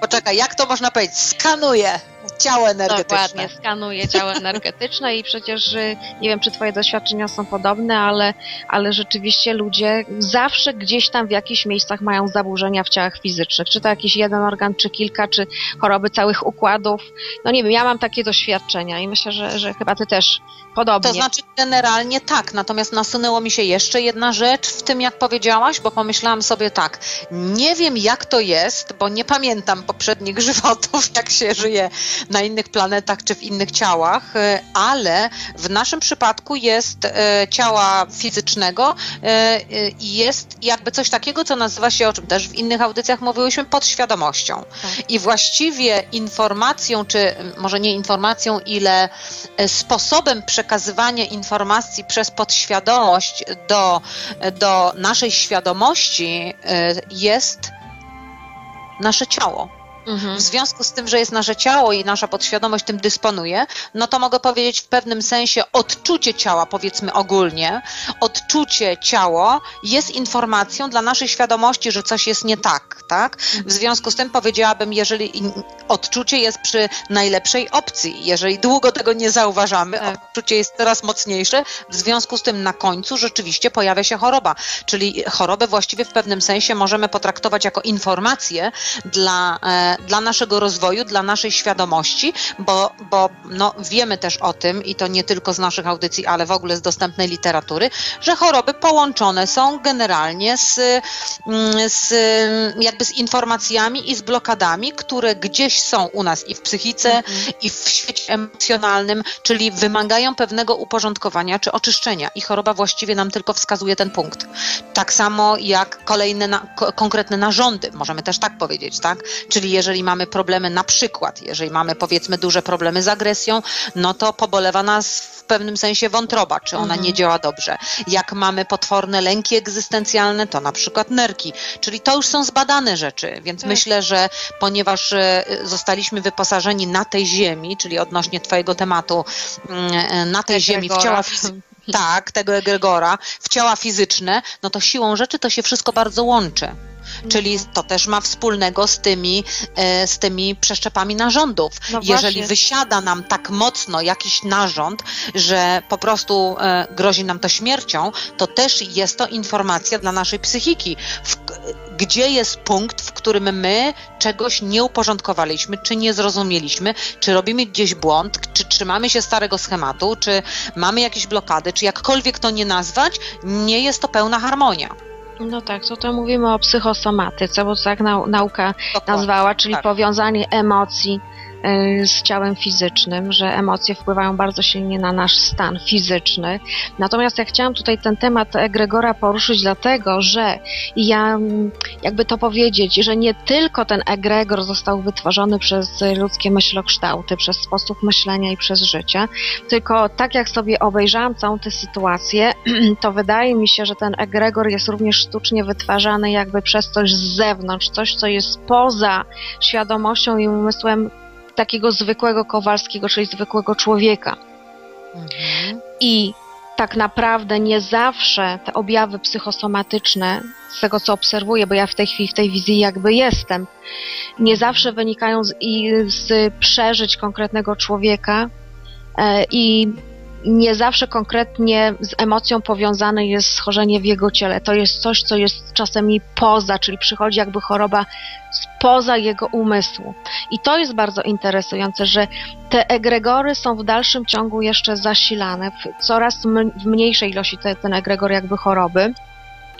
C: Poczekaj, jak to można powiedzieć? Skanuję ciało energetyczne.
B: Dokładnie, skanuje ciało energetyczne i przecież y, nie wiem, czy twoje doświadczenia są podobne, ale, ale rzeczywiście ludzie zawsze gdzieś tam w jakichś miejscach mają zaburzenia w ciałach fizycznych. Czy to jakiś jeden organ, czy kilka, czy choroby całych układów. No nie wiem, ja mam takie doświadczenia i myślę, że, że chyba ty też podobnie.
C: To znaczy generalnie tak, natomiast nasunęło mi się jeszcze jedna rzecz w tym, jak powiedziałaś, bo pomyślałam sobie tak, nie wiem jak to jest, bo nie pamiętam poprzednich żywotów, jak się żyje na innych planetach czy w innych ciałach, e, ale w naszym przypadku jest e, ciała fizycznego e, i jest jakby coś takiego, co nazywa się, o czym też w innych audycjach mówiłyśmy, podświadomością.
B: Tak.
C: I właściwie informacją, czy może nie informacją, ile sposobem przekazywania informacji przez podświadomość do, do naszej świadomości jest nasze ciało.
B: Mhm.
C: W związku z tym, że jest nasze ciało i nasza podświadomość tym dysponuje, no to mogę powiedzieć w pewnym sensie odczucie ciała, powiedzmy ogólnie, odczucie ciało jest informacją dla naszej świadomości, że coś jest nie tak, tak? W związku z tym powiedziałabym, jeżeli odczucie jest przy najlepszej opcji, jeżeli długo tego nie zauważamy,
B: Tak.
C: odczucie jest coraz mocniejsze, w związku z tym na końcu rzeczywiście pojawia się choroba, czyli chorobę właściwie w pewnym sensie możemy potraktować jako informację dla, e, dla naszego rozwoju, dla naszej świadomości, bo, bo no, wiemy też o tym, i to nie tylko z naszych audycji, ale w ogóle z dostępnej literatury, że choroby połączone są generalnie z, mm, z jakby z informacjami i z blokadami, które gdzieś są u nas i w psychice, i w świecie emocjonalnym, czyli wymagają pewnego uporządkowania czy oczyszczenia. I choroba właściwie nam tylko wskazuje ten punkt. Tak samo jak kolejne na, ko, konkretne narządy, możemy też tak powiedzieć, tak? Czyli jeżeli mamy problemy, na przykład, jeżeli mamy powiedzmy duże problemy z agresją, no to pobolewa nas w pewnym sensie wątroba, czy ona
B: Mhm.
C: nie działa dobrze. Jak mamy potworne lęki egzystencjalne, to na przykład nerki. Czyli to już są zbadane rzeczy, więc
B: Tak.
C: myślę, że ponieważ e, zostaliśmy wyposażeni na tej ziemi, czyli odnośnie twojego tematu, mm, e, na tej ziemi w ciała tak, tego egregora, w ciała fizyczne, no to siłą rzeczy to się wszystko bardzo łączy. Czyli to też ma wspólnego z tymi, e, z tymi przeszczepami narządów.
B: No
C: Jeżeli
B: właśnie.
C: wysiada nam tak mocno jakiś narząd, że po prostu e, grozi nam to śmiercią, to też jest to informacja dla naszej psychiki, w, gdzie jest punkt, w którym my czegoś nie uporządkowaliśmy, czy nie zrozumieliśmy, czy robimy gdzieś błąd, czy trzymamy się starego schematu, czy mamy jakieś blokady, czy jakkolwiek to nie nazwać, nie jest to pełna harmonia.
B: No tak, to to mówimy o psychosomatyce, bo to tak nau- nauka
C: Dokładnie.
B: nazwała, czyli
C: tak.
B: powiązanie emocji z ciałem fizycznym, że emocje wpływają bardzo silnie na nasz stan fizyczny. Natomiast ja chciałam tutaj ten temat egregora poruszyć dlatego, że ja mm, jakby to powiedzieć, że nie tylko ten egregor został wytworzony przez ludzkie myślokształty, przez sposób myślenia i przez życie, tylko tak jak sobie obejrzałam całą tę sytuację, to wydaje mi się, że ten egregor jest również sztucznie wytwarzany jakby przez coś z zewnątrz, coś co jest poza świadomością i umysłem takiego zwykłego Kowalskiego, czyli zwykłego człowieka.
C: Mhm.
B: I tak naprawdę nie zawsze te objawy psychosomatyczne, z tego co obserwuję, bo ja w tej chwili w tej wizji jakby jestem, nie zawsze wynikają z, i z przeżyć konkretnego człowieka e, i nie zawsze konkretnie z emocją powiązane jest schorzenie w jego ciele. To jest coś, co jest czasami poza, czyli przychodzi jakby choroba spoza jego umysłu. I to jest bardzo interesujące, że te egregory są w dalszym ciągu jeszcze zasilane, w coraz w mniejszej ilości te, ten egregor jakby choroby.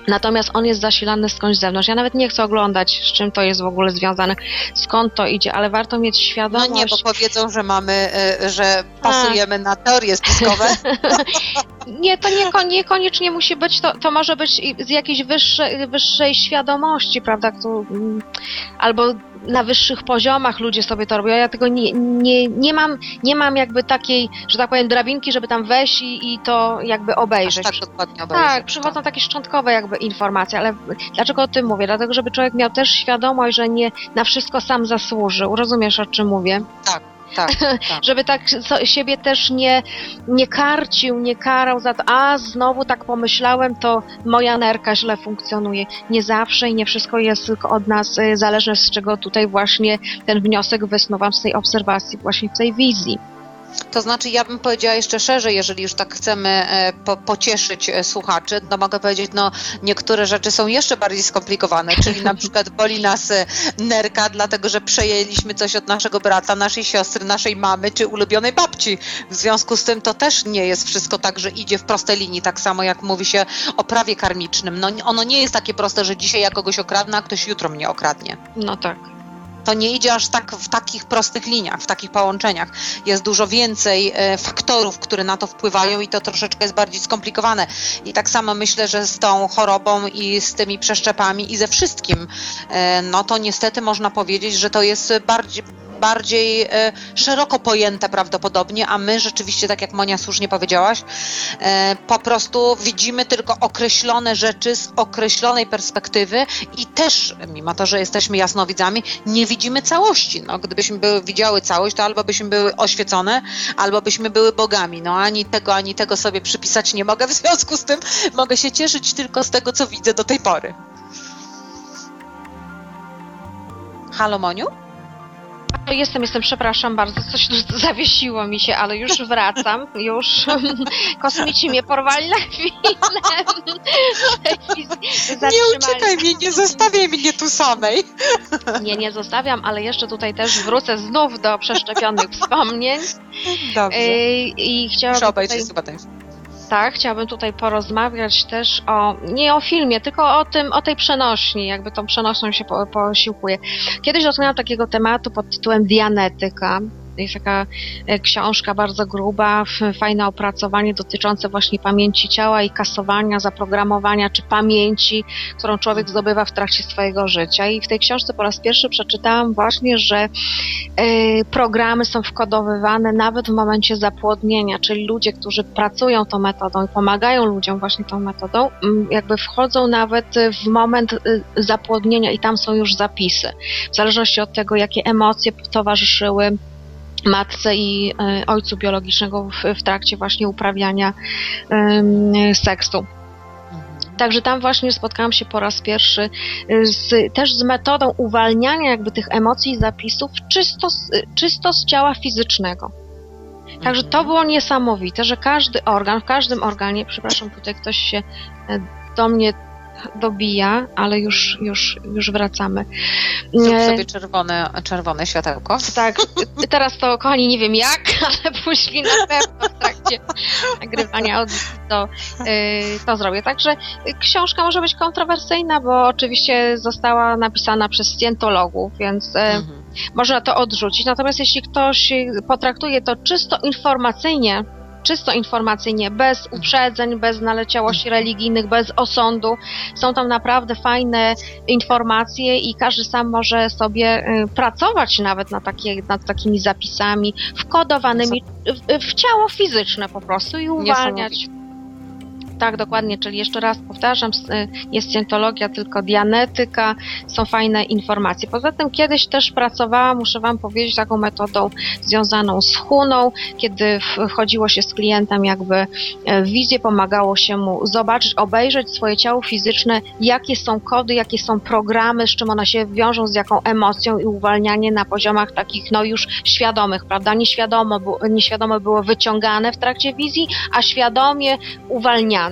B: Natomiast on jest zasilany skądś z zewnątrz. Ja nawet nie chcę oglądać, z czym to jest w ogóle związane, skąd to idzie, ale warto mieć
C: No
B: świadomość.
C: nie, bo powiedzą, że mamy, y, że pasujemy na teorie spiskowe.
B: Nie, to nie, niekoniecznie musi być, to, to może być z jakiejś wyższej, wyższej świadomości, prawda, albo na wyższych poziomach ludzie sobie to robią. Ja tego nie, nie, nie, mam, nie mam jakby takiej, że tak powiem, drabinki, żeby tam wejść i, i to jakby
C: Aż
B: obejrzeć.
C: tak dokładnie obejrzeć.
B: Tak, przychodzą takie szczątkowe jakby informacje, ale dlaczego o tym mówię? Dlatego, żeby człowiek miał też świadomość, że nie na wszystko sam zasłużył. Rozumiesz, o czym mówię?
C: Tak, tak.
B: żeby tak siebie też nie, nie karcił, nie karał za to, a znowu tak pomyślałem, to moja nerka źle funkcjonuje. Nie zawsze i nie wszystko jest tylko od nas y, zależne, z czego tutaj właśnie ten wniosek wysnuwam z tej obserwacji, właśnie w tej wizji.
C: To znaczy, ja bym powiedziała jeszcze szerzej, jeżeli już tak chcemy e, po, pocieszyć e, słuchaczy, to mogę powiedzieć, no niektóre rzeczy są jeszcze bardziej skomplikowane, czyli na przykład boli nas e, nerka, dlatego że przejęliśmy coś od naszego brata, naszej siostry, naszej mamy czy ulubionej babci. W związku z tym to też nie jest wszystko tak, że idzie w prostej linii, tak samo jak mówi się o prawie karmicznym. No ono nie jest takie proste, że dzisiaj ja kogoś okradnę, a ktoś jutro mnie okradnie.
B: No tak.
C: To nie idzie aż tak w takich prostych liniach, w takich połączeniach. Jest dużo więcej e, faktorów, które na to wpływają i to troszeczkę jest bardziej skomplikowane. I tak samo myślę, że z tą chorobą i z tymi przeszczepami i ze wszystkim, e, no to niestety można powiedzieć, że to jest bardziej bardziej e, szeroko pojęte prawdopodobnie, a my rzeczywiście, tak jak Monia słusznie powiedziałaś, e, po prostu widzimy tylko określone rzeczy z określonej perspektywy i też, mimo to, że jesteśmy jasnowidzami, nie widzimy całości. No, gdybyśmy były, widziały całość, to albo byśmy były oświecone, albo byśmy były bogami. No ani tego, ani tego sobie przypisać nie mogę, w związku z tym mogę się cieszyć tylko z tego, co widzę do tej pory. Halo Moniu?
B: Jestem, jestem, przepraszam bardzo, coś tu zawiesiło mi się, ale już wracam, już kosmici mnie porwali na chwilę.
C: Nie uciekaj mnie, nie zostawiaj mnie tu samej.
B: Nie, nie zostawiam, ale jeszcze tutaj też wrócę znów do przeszczepionych wspomnień.
C: Dobrze.
B: I
C: Muszę
B: chciałabym tutaj,
C: obejrzeć chyba
B: tak, chciałabym tutaj porozmawiać też o, nie o filmie, tylko o tym, o tej przenośni, jakby tą przenośną się po, posiłkuje. Kiedyś dotknęłam takiego tematu pod tytułem Dianetyka. Jest taka e, książka bardzo gruba, fajne opracowanie dotyczące właśnie pamięci ciała i kasowania, zaprogramowania czy pamięci, którą człowiek zdobywa w trakcie swojego życia. I w tej książce po raz pierwszy przeczytałam właśnie, że e, programy są wkodowywane nawet w momencie zapłodnienia, czyli ludzie, którzy pracują tą metodą i pomagają ludziom właśnie tą metodą, mm, jakby wchodzą nawet w moment y, zapłodnienia i tam są już zapisy. W zależności od tego, jakie emocje towarzyszyły matce i y, ojcu biologicznego w, w trakcie właśnie uprawiania seksu. Także tam właśnie spotkałam się po raz pierwszy y, z, też z metodą uwalniania jakby tych emocji i zapisów czysto, z- czysto z ciała fizycznego. Także to było niesamowite, że każdy organ, w każdym organie, przepraszam, tutaj ktoś się e, do mnie dobija, ale już, już, już wracamy.
C: Zrób sobie czerwone, czerwone światełko.
B: tak, teraz to kochani nie wiem jak, ale później na pewno w trakcie nagrywania audycji to, yy, to zrobię. Także y, książka może być kontrowersyjna, bo oczywiście została napisana przez scjentologów, więc y,
C: Mhm.
B: można to odrzucić. Natomiast jeśli ktoś y, potraktuje to czysto informacyjnie, czysto informacyjnie, bez uprzedzeń, bez naleciałości religijnych, bez osądu, są tam naprawdę fajne informacje i każdy sam może sobie y, pracować nawet na takie, nad takimi zapisami wkodowanymi w, w ciało fizyczne po prostu i uwalniać. Tak, dokładnie, czyli jeszcze raz powtarzam, y, jest scientologia, tylko dianetyka, są fajne informacje. Poza tym kiedyś też pracowałam, muszę Wam powiedzieć, taką metodą związaną z huną, kiedy wchodziło się z klientem jakby e, w wizję, pomagało się mu zobaczyć, obejrzeć swoje ciało fizyczne, jakie są kody, jakie są programy, z czym one się wiążą, z jaką emocją i uwalnianie na poziomach takich no już świadomych, prawda? Nieświadomo, nieświadome było wyciągane w trakcie wizji, a świadomie uwalniane.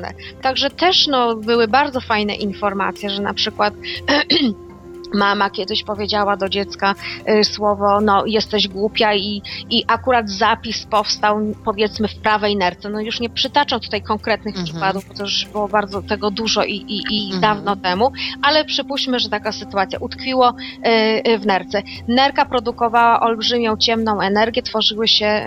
B: Także też no, były bardzo fajne informacje, że na przykład mama kiedyś powiedziała do dziecka y, słowo, no jesteś głupia i, i akurat zapis powstał powiedzmy w prawej nerce. No już nie przytaczam tutaj konkretnych
C: Mhm.
B: przykładów, bo to już było bardzo tego dużo i, i, i
C: Mhm.
B: dawno temu, ale przypuśćmy, że taka sytuacja utkwiło y, y, w nerce. Nerka produkowała olbrzymią ciemną energię, tworzyły się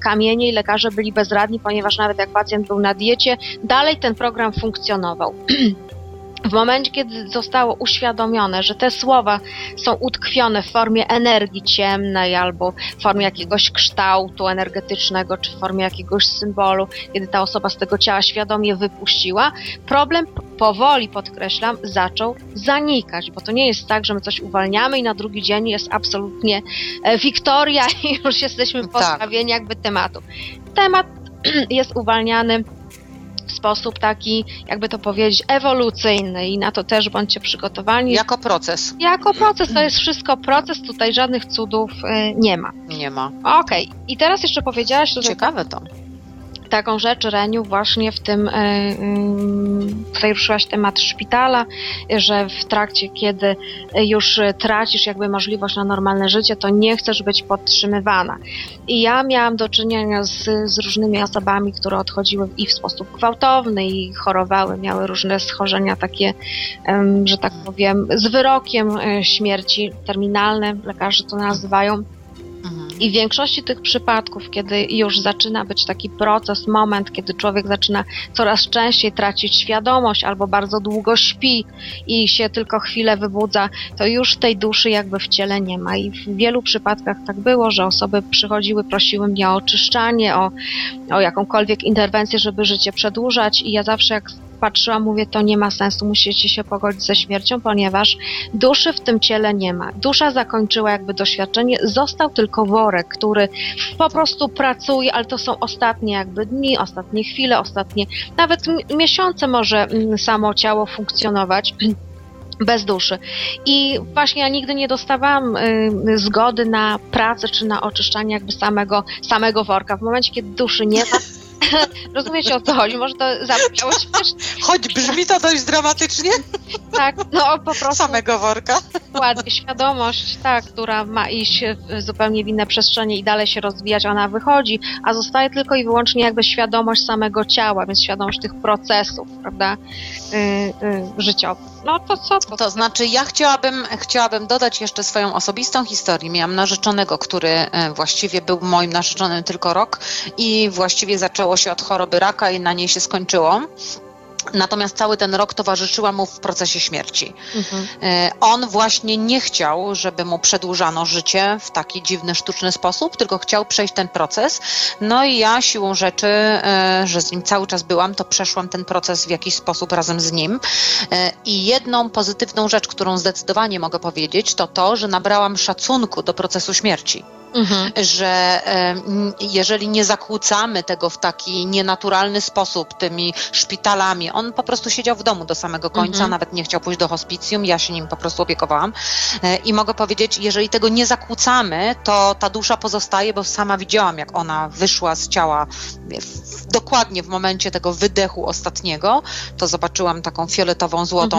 B: kamienie i lekarze byli bezradni, ponieważ nawet jak pacjent był na diecie, dalej ten program funkcjonował. W momencie, kiedy zostało uświadomione, że te słowa są utkwione w formie energii ciemnej albo w formie jakiegoś kształtu energetycznego, czy w formie jakiegoś symbolu, kiedy ta osoba z tego ciała świadomie wypuściła, problem powoli, podkreślam, zaczął zanikać, bo to nie jest tak, że my coś uwalniamy i na drugi dzień jest absolutnie e, wiktoria i już jesteśmy
C: Tak.
B: pozbawieni jakby tematu. Temat jest uwalniany w sposób taki, jakby to powiedzieć, ewolucyjny i na to też bądźcie przygotowani.
C: Jako proces
B: Jako proces to jest wszystko proces, tutaj żadnych cudów y, nie ma.
C: nie ma.
B: Okej, i teraz jeszcze powiedziałaś tutaj
C: Ciekawe to.
B: Taką rzecz, Reniu, właśnie w tym, y, y, tutaj ruszyłaś temat szpitala, że w trakcie, kiedy już tracisz jakby możliwość na normalne życie, to nie chcesz być podtrzymywana. I ja miałam do czynienia z, z różnymi osobami, które odchodziły i w sposób gwałtowny i chorowały, miały różne schorzenia takie, że tak powiem, z wyrokiem y, śmierci terminalnym, lekarze to nazywają. I w większości tych przypadków, kiedy już zaczyna być taki proces, moment, kiedy człowiek zaczyna coraz częściej tracić świadomość albo bardzo długo śpi i się tylko chwilę wybudza, to już tej duszy jakby w ciele nie ma. I w wielu przypadkach tak było, że osoby przychodziły, prosiły mnie o oczyszczanie, o, o jakąkolwiek interwencję, żeby życie przedłużać i ja zawsze jak patrzyłam, mówię, to nie ma sensu, musicie się pogodzić ze śmiercią, ponieważ duszy w tym ciele nie ma. Dusza zakończyła jakby doświadczenie, został tylko worek, który po prostu pracuje, ale to są ostatnie jakby dni, ostatnie chwile, ostatnie nawet miesiące może mm, samo ciało funkcjonować. Bez duszy. I właśnie ja nigdy nie dostawałam y, zgody na pracę czy na oczyszczanie jakby samego, samego worka. W momencie, kiedy duszy nie ma, rozumiecie o co chodzi, może to zabrzmiało śmiesznie,
C: Choć brzmi to dość dramatycznie,
B: tak, no po prostu
C: samego worka.
B: Dokładnie, świadomość, ta, która ma iść w zupełnie w inne przestrzenie i dalej się rozwijać, ona wychodzi, a zostaje tylko i wyłącznie jakby świadomość samego ciała, więc świadomość tych procesów, prawda, yy, yy, życiowych. No to co? To,
C: To znaczy, ja chciałabym, chciałabym dodać jeszcze swoją osobistą historię. Miałam narzeczonego, który e, właściwie był moim narzeczonym tylko rok i właściwie zaczęło się od choroby raka i na niej się skończyło. Natomiast cały ten rok towarzyszyła mu w procesie śmierci.
B: Mhm.
C: E, On właśnie nie chciał, żeby mu przedłużano życie w taki dziwny, sztuczny sposób, tylko chciał przejść ten proces. No i ja siłą rzeczy, e, że z nim cały czas byłam, to przeszłam ten proces w jakiś sposób razem z nim. E, I jedną pozytywną rzecz, którą zdecydowanie mogę powiedzieć, to to, że nabrałam szacunku do procesu śmierci
B: Mhm.
C: że jeżeli nie zakłócamy tego w taki nienaturalny sposób tymi szpitalami, on po prostu siedział w domu do samego końca,
B: Mhm.
C: nawet nie chciał pójść do hospicjum, ja się nim po prostu opiekowałam E, i mogę powiedzieć, jeżeli tego nie zakłócamy, to ta dusza pozostaje, bo sama widziałam, jak ona wyszła z ciała dokładnie w momencie tego wydechu ostatniego, to zobaczyłam taką fioletową, złotą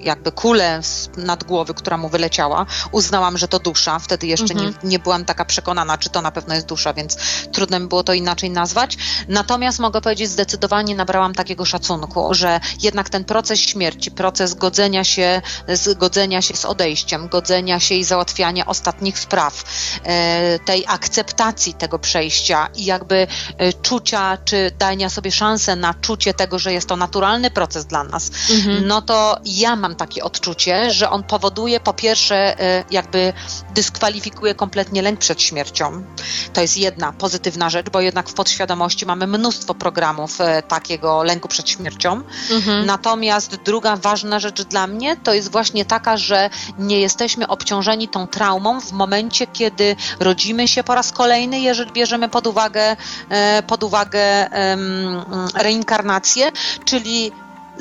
C: jakby kulę nad głowy, która mu wyleciała. Uznałam, że to dusza, wtedy jeszcze
B: Mhm.
C: nie, nie byłam taka przekonana, czy to na pewno jest dusza, więc trudno mi było to inaczej nazwać. Natomiast mogę powiedzieć, zdecydowanie nabrałam takiego szacunku, że jednak ten proces śmierci, proces godzenia się, zgodzenia się z odejściem, godzenia się i załatwiania ostatnich spraw, e, tej akceptacji tego przejścia i jakby e, czucia, czy dania sobie szansę na czucie tego, że jest to naturalny proces dla nas,
B: Mhm.
C: no to ja mam takie odczucie, że on powoduje po pierwsze, e, jakby dyskwalifikuje kompletnie lęk przed przed śmiercią. To jest jedna pozytywna rzecz, bo jednak w podświadomości mamy mnóstwo programów e, takiego lęku przed śmiercią.
B: Mhm.
C: Natomiast druga ważna rzecz dla mnie to jest właśnie taka, że nie jesteśmy obciążeni tą traumą w momencie, kiedy rodzimy się po raz kolejny, jeżeli bierzemy pod uwagę, e, pod uwagę reinkarnację, czyli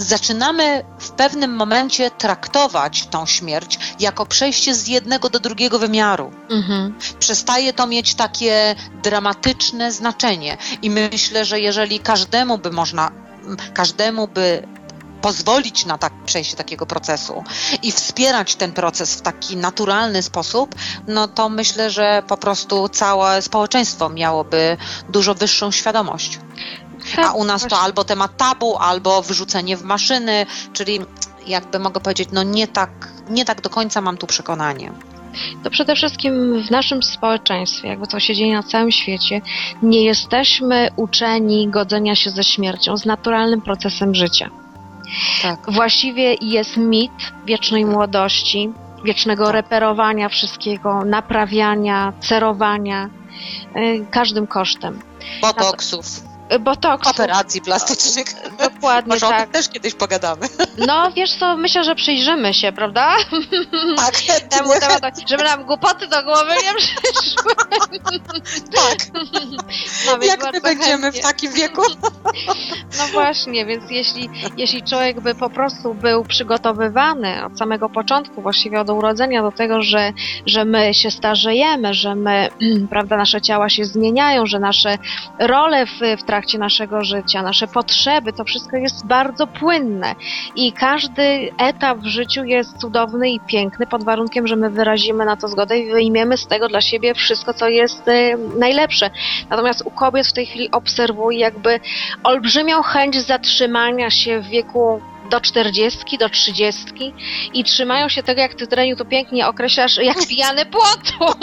C: zaczynamy w pewnym momencie traktować tą śmierć jako przejście z jednego do drugiego wymiaru
B: Mhm.
C: przestaje to mieć takie dramatyczne znaczenie. I myślę, że jeżeli każdemu by można, każdemu by pozwolić na tak, przejście takiego procesu i wspierać ten proces w taki naturalny sposób, no to myślę, że po prostu całe społeczeństwo miałoby dużo wyższą świadomość. A u nas to albo temat tabu, albo wyrzucenie w maszyny, czyli jakby mogę powiedzieć, no nie tak, nie tak do końca mam tu przekonanie.
B: To przede wszystkim w naszym społeczeństwie, jakby to się dzieje na całym świecie, nie jesteśmy uczeni godzenia się ze śmiercią, z naturalnym procesem życia.
C: Tak.
B: Właściwie jest mit wiecznej młodości, wiecznego
C: Tak.
B: reperowania wszystkiego, naprawiania, cerowania, y, każdym kosztem.
C: Botoksów,
B: Y, Botoks,
C: operacji plastycznych.
B: dokładnie
C: Może o
B: tak.
C: tym też kiedyś pogadamy.
B: No wiesz co, myślę, że przyjrzymy się, prawda?
C: Tak,
B: Temu żeby nam głupoty do głowy nie przyszły.
C: tak.
B: No,
C: Jak my będziemy
B: chętnie.
C: w takim wieku?
B: No właśnie, więc jeśli, jeśli człowiek by po prostu był przygotowywany od samego początku, właściwie od urodzenia do tego, że, że my się starzejemy, że my, prawda, nasze ciała się zmieniają, że nasze role w, w trakcie naszego życia, nasze potrzeby, to wszystko jest bardzo płynne i każdy etap w życiu jest cudowny i piękny pod warunkiem, że my wyrazimy na to zgodę i wyjmiemy z tego dla siebie wszystko, co jest e, najlepsze. Natomiast u kobiet w tej chwili obserwuję jakby olbrzymią chęć zatrzymania się w wieku do 40, do 30 i trzymają się tego, jak ty Dreniu tu pięknie określasz, jak pijany płotu.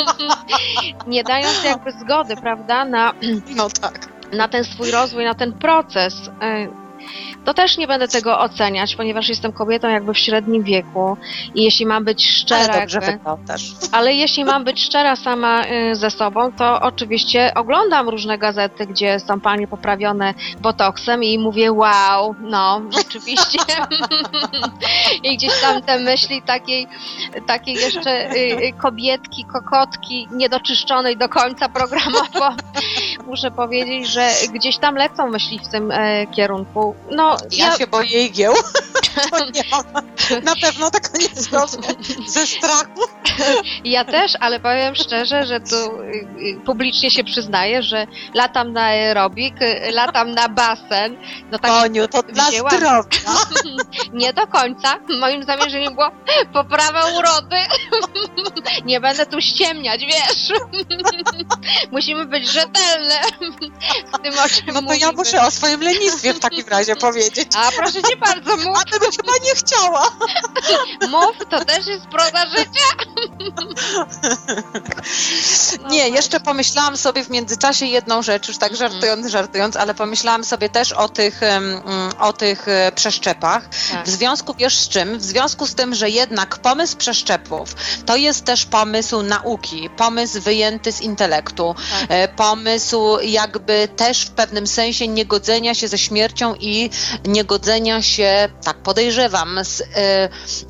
B: Nie dając jakby zgody, prawda, na,
C: No tak.
B: Na ten swój rozwój, na ten proces. To też nie będę tego oceniać, ponieważ jestem kobietą jakby w średnim wieku i jeśli mam być szczera,
C: Ale dobrze wyglądasz.
B: ale jeśli mam być szczera sama y, ze sobą, to oczywiście oglądam różne gazety, gdzie są panie poprawione botoksem i mówię wow, no rzeczywiście. I gdzieś tam te myśli takiej, takiej jeszcze y, y, kobietki, kokotki, niedoczyszczonej do końca programowo, muszę powiedzieć, że gdzieś tam lecą myśli w tym e, kierunku. No,
C: Ja, się boję igieł. Nie. Na pewno tego nie zrobię. Ze strachu.
B: Ja też, ale powiem szczerze, że tu y, y, publicznie się przyznaję, że latam na aerobik, latam na basen. No tak
C: Koniu, to dla zdrowia.
B: nie do końca. Moim zamierzeniem było poprawa urody. Nie będę tu ściemniać, wiesz. Musimy być rzetelne w tym, o czym
C: No to
B: mówimy.
C: ja muszę o swoim lenistwie w takim razie powiedzieć.
B: A proszę cię bardzo, mów,
C: A ty byś chyba nie chciała.
B: mów, to też jest proza życia. No
C: Nie, jeszcze pomyślałam sobie w międzyczasie jedną rzecz, już tak
B: Mhm.
C: żartując, żartując, ale pomyślałam sobie też o tych, mm, o tych e, przeszczepach.
B: Tak.
C: W związku, wiesz z czym? W związku z tym, że jednak pomysł przeszczepów to jest też pomysł nauki, pomysł wyjęty z intelektu,
B: Tak.
C: e, pomysł jakby też w pewnym sensie niegodzenia się ze śmiercią i niegodzenia się, tak podejrzewam, z,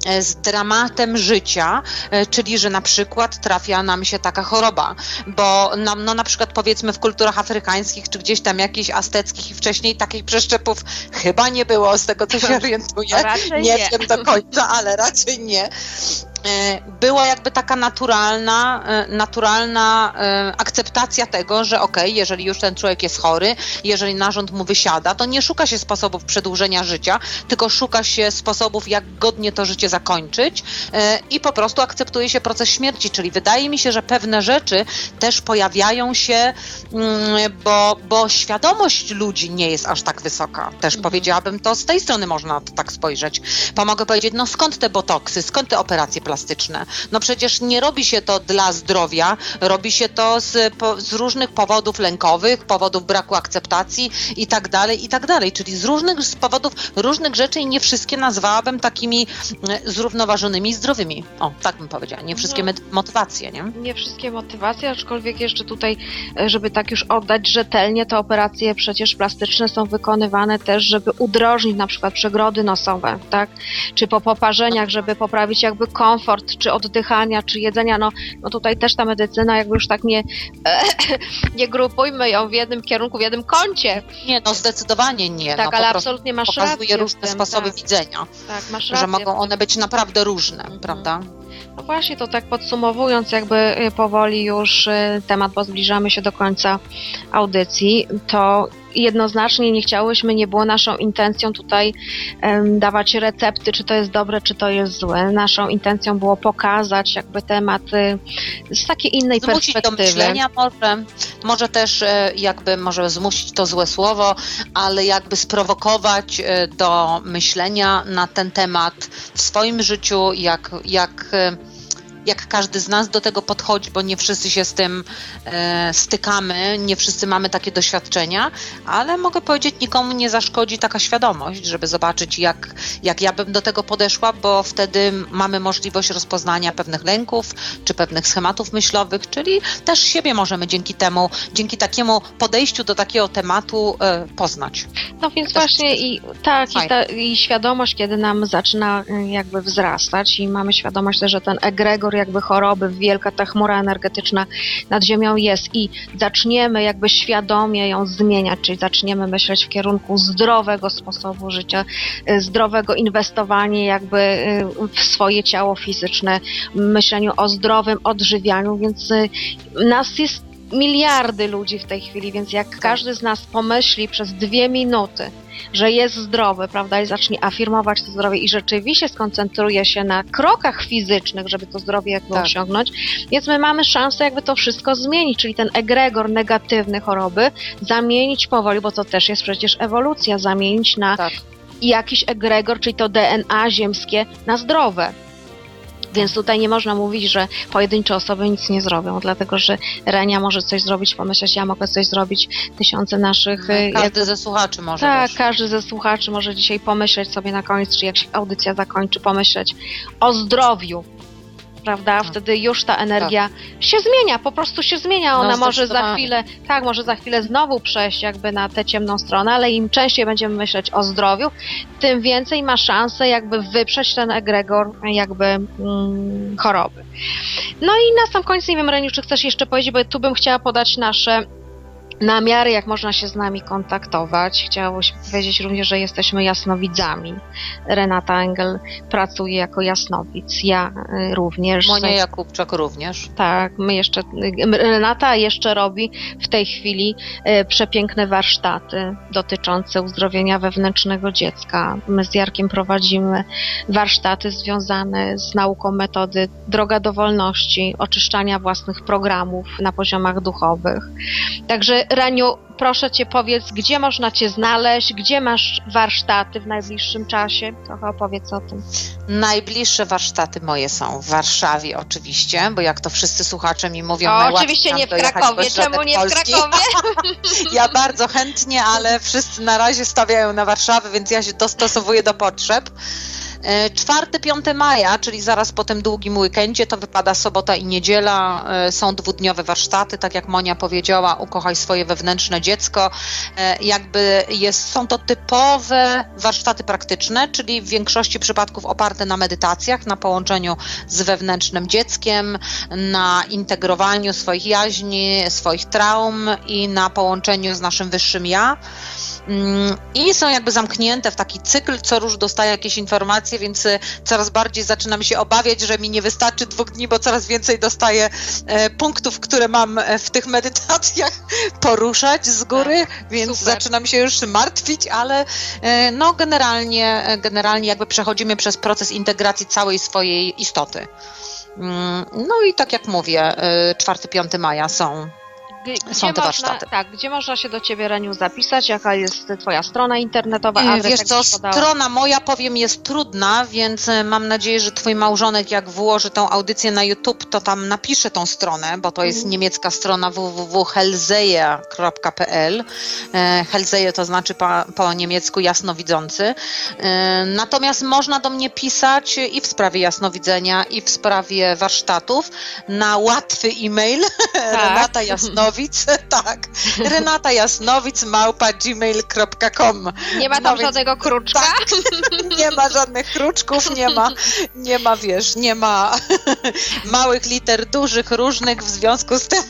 C: e, z dramatem życia, e, czyli że na przykład trafia nam się taka choroba, bo nam, no na przykład powiedzmy w kulturach afrykańskich, czy gdzieś tam jakichś azteckich i wcześniej takich przeszczepów chyba nie było, z tego co się orientuję. Nie
B: nie.
C: wiem do końca, ale raczej nie. E, Była jakby taka naturalna, e, naturalna e, akceptacja tego, że okej, jeżeli już ten człowiek jest chory, jeżeli narząd mu wysiada, to nie szuka się sposobów przedłużenia życia, tylko szuka się sposobów, jak godnie to życie zakończyć i po prostu akceptuje się proces śmierci. Czyli wydaje mi się, że pewne rzeczy też pojawiają się, mm, bo, bo świadomość ludzi nie jest aż tak wysoka. Też powiedziałabym to z tej strony można to tak spojrzeć. Bo mogę powiedzieć, no skąd te botoksy, skąd te operacje plastyczne. No przecież nie robi się to dla zdrowia, robi się to z, z różnych powodów lękowych, powodów braku akceptacji i tak dalej, i tak dalej. Czyli z różnych z powodów różnych rzeczy i nie wszystkie nazwałabym takimi e, zrównoważonymi i zdrowymi. O, tak bym powiedziała. Nie wszystkie
B: No.
C: motywacje, nie?
B: Nie wszystkie motywacje, aczkolwiek jeszcze tutaj, e, żeby tak już oddać rzetelnie, te operacje przecież plastyczne są wykonywane też, żeby udrożnić na przykład przegrody nosowe, tak? Czy po poparzeniach, żeby poprawić jakby komfort, czy oddychania, czy jedzenia. No, no tutaj też ta medycyna jakby już tak nie, nie grupujmy ją w jednym kierunku, w jednym kącie.
C: Nie, no zdecydowanie nie.
B: Tak,
C: no,
B: ale absolutnie masz
C: pokazuje
B: rację. w
C: różne
B: tym,
C: sposoby
B: tak,
C: widzenia,
B: tak, masz rację.
C: że mogą one być naprawdę różne,
B: Mhm.
C: prawda?
B: No właśnie, to tak podsumowując, jakby y, powoli już y, temat, bo zbliżamy się do końca audycji, to jednoznacznie nie chciałyśmy, nie było naszą intencją tutaj em, dawać recepty, czy to jest dobre, czy to jest złe. Naszą intencją było pokazać jakby temat z takiej innej
C: Zmusić do
B: perspektywy.
C: myślenia może, może też e, jakby, może zmusić to złe słowo, ale jakby sprowokować e, do myślenia na ten temat w swoim życiu, jak, jak, e, jak każdy z nas do tego podchodzi, bo nie wszyscy się z tym e, stykamy, nie wszyscy mamy takie doświadczenia, ale mogę powiedzieć, nikomu nie zaszkodzi taka świadomość, żeby zobaczyć, jak, jak ja bym do tego podeszła, bo wtedy mamy możliwość rozpoznania pewnych lęków czy pewnych schematów myślowych, czyli też siebie możemy dzięki temu, dzięki takiemu podejściu do takiego tematu e, poznać.
B: No więc
C: Też
B: właśnie
C: jest
B: i tak, i, ta, i świadomość, kiedy nam zaczyna y, jakby wzrastać i mamy świadomość też, że ten egregor jakby choroby, wielka ta chmura energetyczna nad ziemią jest i zaczniemy jakby świadomie ją zmieniać, czyli zaczniemy myśleć w kierunku zdrowego sposobu życia, y, zdrowego inwestowania jakby y, w swoje ciało fizyczne, myśleniu o zdrowym odżywianiu, więc y, nas jest miliardy ludzi w tej chwili, więc jak każdy z nas pomyśli przez dwie minuty, że jest zdrowy, prawda, i zacznie afirmować to zdrowie i rzeczywiście skoncentruje się na krokach fizycznych, żeby to zdrowie jakby
C: Tak.
B: osiągnąć, więc my mamy szansę jakby to wszystko zmienić, czyli ten egregor negatywny choroby zamienić powoli, bo to też jest przecież ewolucja, zamienić na
C: Tak.
B: jakiś egregor, czyli to DNA ziemskie, na zdrowe. Więc tutaj nie można mówić, że pojedyncze osoby nic nie zrobią, dlatego że Renia może coś zrobić, pomyśleć, ja mogę coś zrobić, tysiące naszych... y,
C: Każdy ze słuchaczy może
B: tak,
C: też.
B: każdy ze słuchaczy może dzisiaj pomyśleć sobie na koniec, czy jak się audycja zakończy, pomyśleć o zdrowiu. Prawda?
C: Tak.
B: Wtedy już ta energia się zmienia, po prostu się zmienia.
C: No,
B: Ona może za chwilę, tak, może za chwilę znowu przejść jakby na tę ciemną stronę, ale im częściej będziemy myśleć o zdrowiu, tym więcej ma szansę jakby wyprzeć ten egregor jakby mm, choroby. No i na sam koniec, nie wiem Reniu, czy chcesz jeszcze powiedzieć, bo tu bym chciała podać nasze namiary, jak można się z nami kontaktować. Chciałośmy powiedzieć również, że jesteśmy jasnowidzami. Renata Engel pracuje jako jasnowic, ja y, również.
C: Monia Jakubczak również.
B: Tak, my jeszcze, y, Renata jeszcze robi w tej chwili y, przepiękne warsztaty dotyczące uzdrowienia wewnętrznego dziecka. My z Jarkiem prowadzimy warsztaty związane z nauką metody Droga do Wolności, oczyszczania własnych programów na poziomach duchowych. Także Raniu, proszę Cię powiedz, gdzie można Cię znaleźć, gdzie masz warsztaty w najbliższym czasie? Trochę opowiedz o tym.
C: Najbliższe warsztaty moje są w Warszawie oczywiście, bo jak to wszyscy słuchacze mi mówią,
B: O, oczywiście nie w Krakowie, czemu nie w. Krakowie?
C: Ja bardzo chętnie, ale wszyscy na razie stawiają na Warszawę, więc ja się dostosowuję do potrzeb. 4-5 maja, czyli zaraz po tym długim weekendzie, to wypada sobota i niedziela. E, Są dwudniowe warsztaty, tak jak Monia powiedziała, ukochaj swoje wewnętrzne dziecko. E, Jakby jest, są to typowe warsztaty praktyczne, czyli w większości przypadków oparte na medytacjach, na połączeniu z wewnętrznym dzieckiem, na integrowaniu swoich jaźni, swoich traum i na połączeniu z naszym wyższym ja. Mm, I są jakby zamknięte w taki cykl, co róż dostaje jakieś informacje, więc y, coraz bardziej zaczynam się obawiać, że mi nie wystarczy dwóch dni, bo coraz więcej dostaję e, punktów, które mam e, w tych medytacjach poruszać z góry, więc
B: super.
C: zaczynam się już martwić, ale e, no generalnie, generalnie jakby przechodzimy przez proces integracji całej swojej istoty. Mm, No i tak jak mówię, 4-5 maja są
B: G-
C: Są
B: gdzie
C: te
B: można,
C: warsztaty.
B: Tak, gdzie można się do Ciebie, Reniu, zapisać? Jaka jest Twoja strona internetowa?
C: E,
B: Adres,
C: Wiesz co, strona moja, powiem, jest trudna, więc e, mam nadzieję, że twój małżonek, jak włoży tą audycję na YouTube, to tam napisze tą stronę, bo to jest
B: Mhm.
C: niemiecka strona www.helzeja.pl. E, Helzeje to znaczy po, po niemiecku jasnowidzący. Natomiast można do mnie pisać i w sprawie jasnowidzenia, i w sprawie warsztatów na łatwy e-mail Renata Jasnowic, tak, Renata Jasnowic małpa gmail.com
B: Nie ma
C: no
B: tam
C: więc-
B: żadnego kruczka?
C: tak, nie ma żadnych kruczków, nie ma, nie ma, wiesz, nie ma małych liter, dużych, różnych, w związku z tym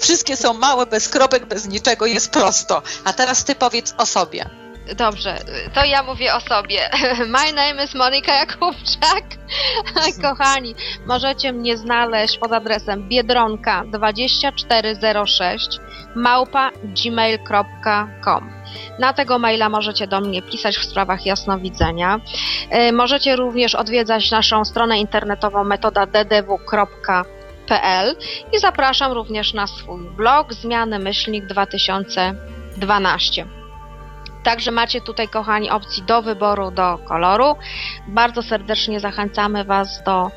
C: wszystkie są małe, bez kropek, bez niczego, jest prosto. A teraz ty powiedz o sobie.
B: Dobrze, to ja mówię o sobie. My name is Monika Jakubczak. Kochani, możecie mnie znaleźć pod adresem biedronka 2406 małpa gmail.com. Na tego maila możecie do mnie pisać w sprawach jasnowidzenia. E, Możecie również odwiedzać naszą stronę internetową metoda ddw.pl i zapraszam również na swój blog Zmiany Myślnik 2012. Także macie tutaj, kochani, opcji do wyboru, do koloru. Bardzo serdecznie zachęcamy Was do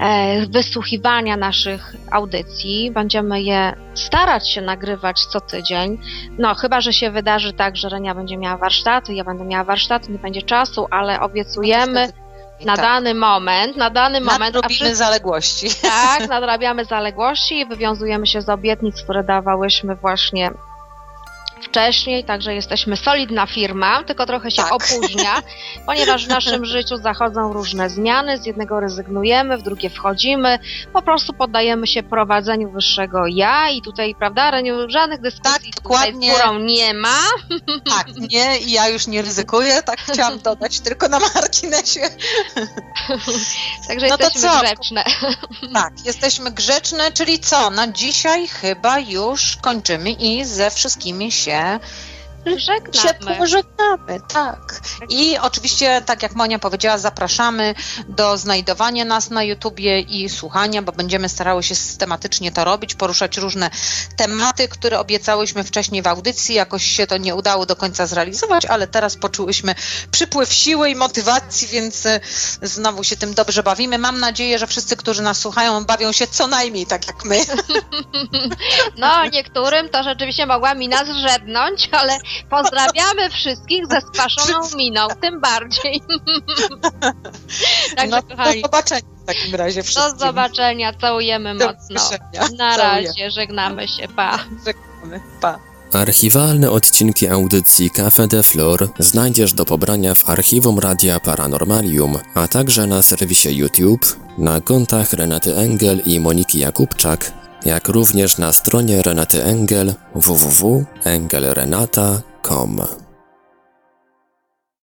B: e, wysłuchiwania naszych audycji. Będziemy je starać się nagrywać co tydzień. No, chyba, że się wydarzy tak, że Renia będzie miała warsztaty, ja będę miała warsztaty, nie będzie czasu, ale obiecujemy na
C: tak.
B: dany moment, na dany moment, a
C: Nadrobimy
B: wszyscy
C: zaległości.
B: tak, nadrabiamy zaległości i wywiązujemy się z obietnic, które dawałyśmy właśnie wcześniej, także jesteśmy solidna firma, tylko trochę się
C: Tak.
B: opóźnia, ponieważ w naszym życiu zachodzą różne zmiany, z jednego rezygnujemy, w drugie wchodzimy, po prostu poddajemy się prowadzeniu wyższego ja i tutaj, prawda, Reniu, żadnych dyskusji
C: Tak, dokładnie.
B: z górą nie ma.
C: Tak, nie, i ja już nie ryzykuję, tak chciałam dodać, tylko na marginesie.
B: Także
C: No to
B: jesteśmy
C: co?
B: grzeczne.
C: Tak, jesteśmy grzeczne, czyli co? Na dzisiaj chyba już kończymy i ze wszystkimi się się
B: Żegnamy.
C: pożegnamy, tak. I oczywiście, tak jak Monia powiedziała, zapraszamy do znajdowania nas na YouTubie i słuchania, bo będziemy starały się systematycznie to robić, poruszać różne tematy, które obiecałyśmy wcześniej w audycji. Jakoś się to nie udało do końca zrealizować, ale teraz poczułyśmy przypływ siły i motywacji, więc e, znowu się tym dobrze bawimy. Mam nadzieję, że wszyscy, którzy nas słuchają, bawią się co najmniej tak jak my.
B: No, niektórym to rzeczywiście mogła mina zrzednąć, ale pozdrawiamy wszystkich ze spaszoną miną, tym bardziej. Także,
C: No, do
B: kochani,
C: zobaczenia w takim razie
B: do
C: wszystkim.
B: zobaczenia, całujemy
C: Do
B: mocno. Na
C: Całuję.
B: razie, żegnamy się, pa.
C: Żegnamy. Pa.
A: Archiwalne odcinki audycji Cafe de Flor znajdziesz do pobrania w archiwum Radia Paranormalium, a także na serwisie YouTube, na kontach Renaty Engel i Moniki Jakubczak, jak również na stronie Renaty Engel www.engelrenata.com.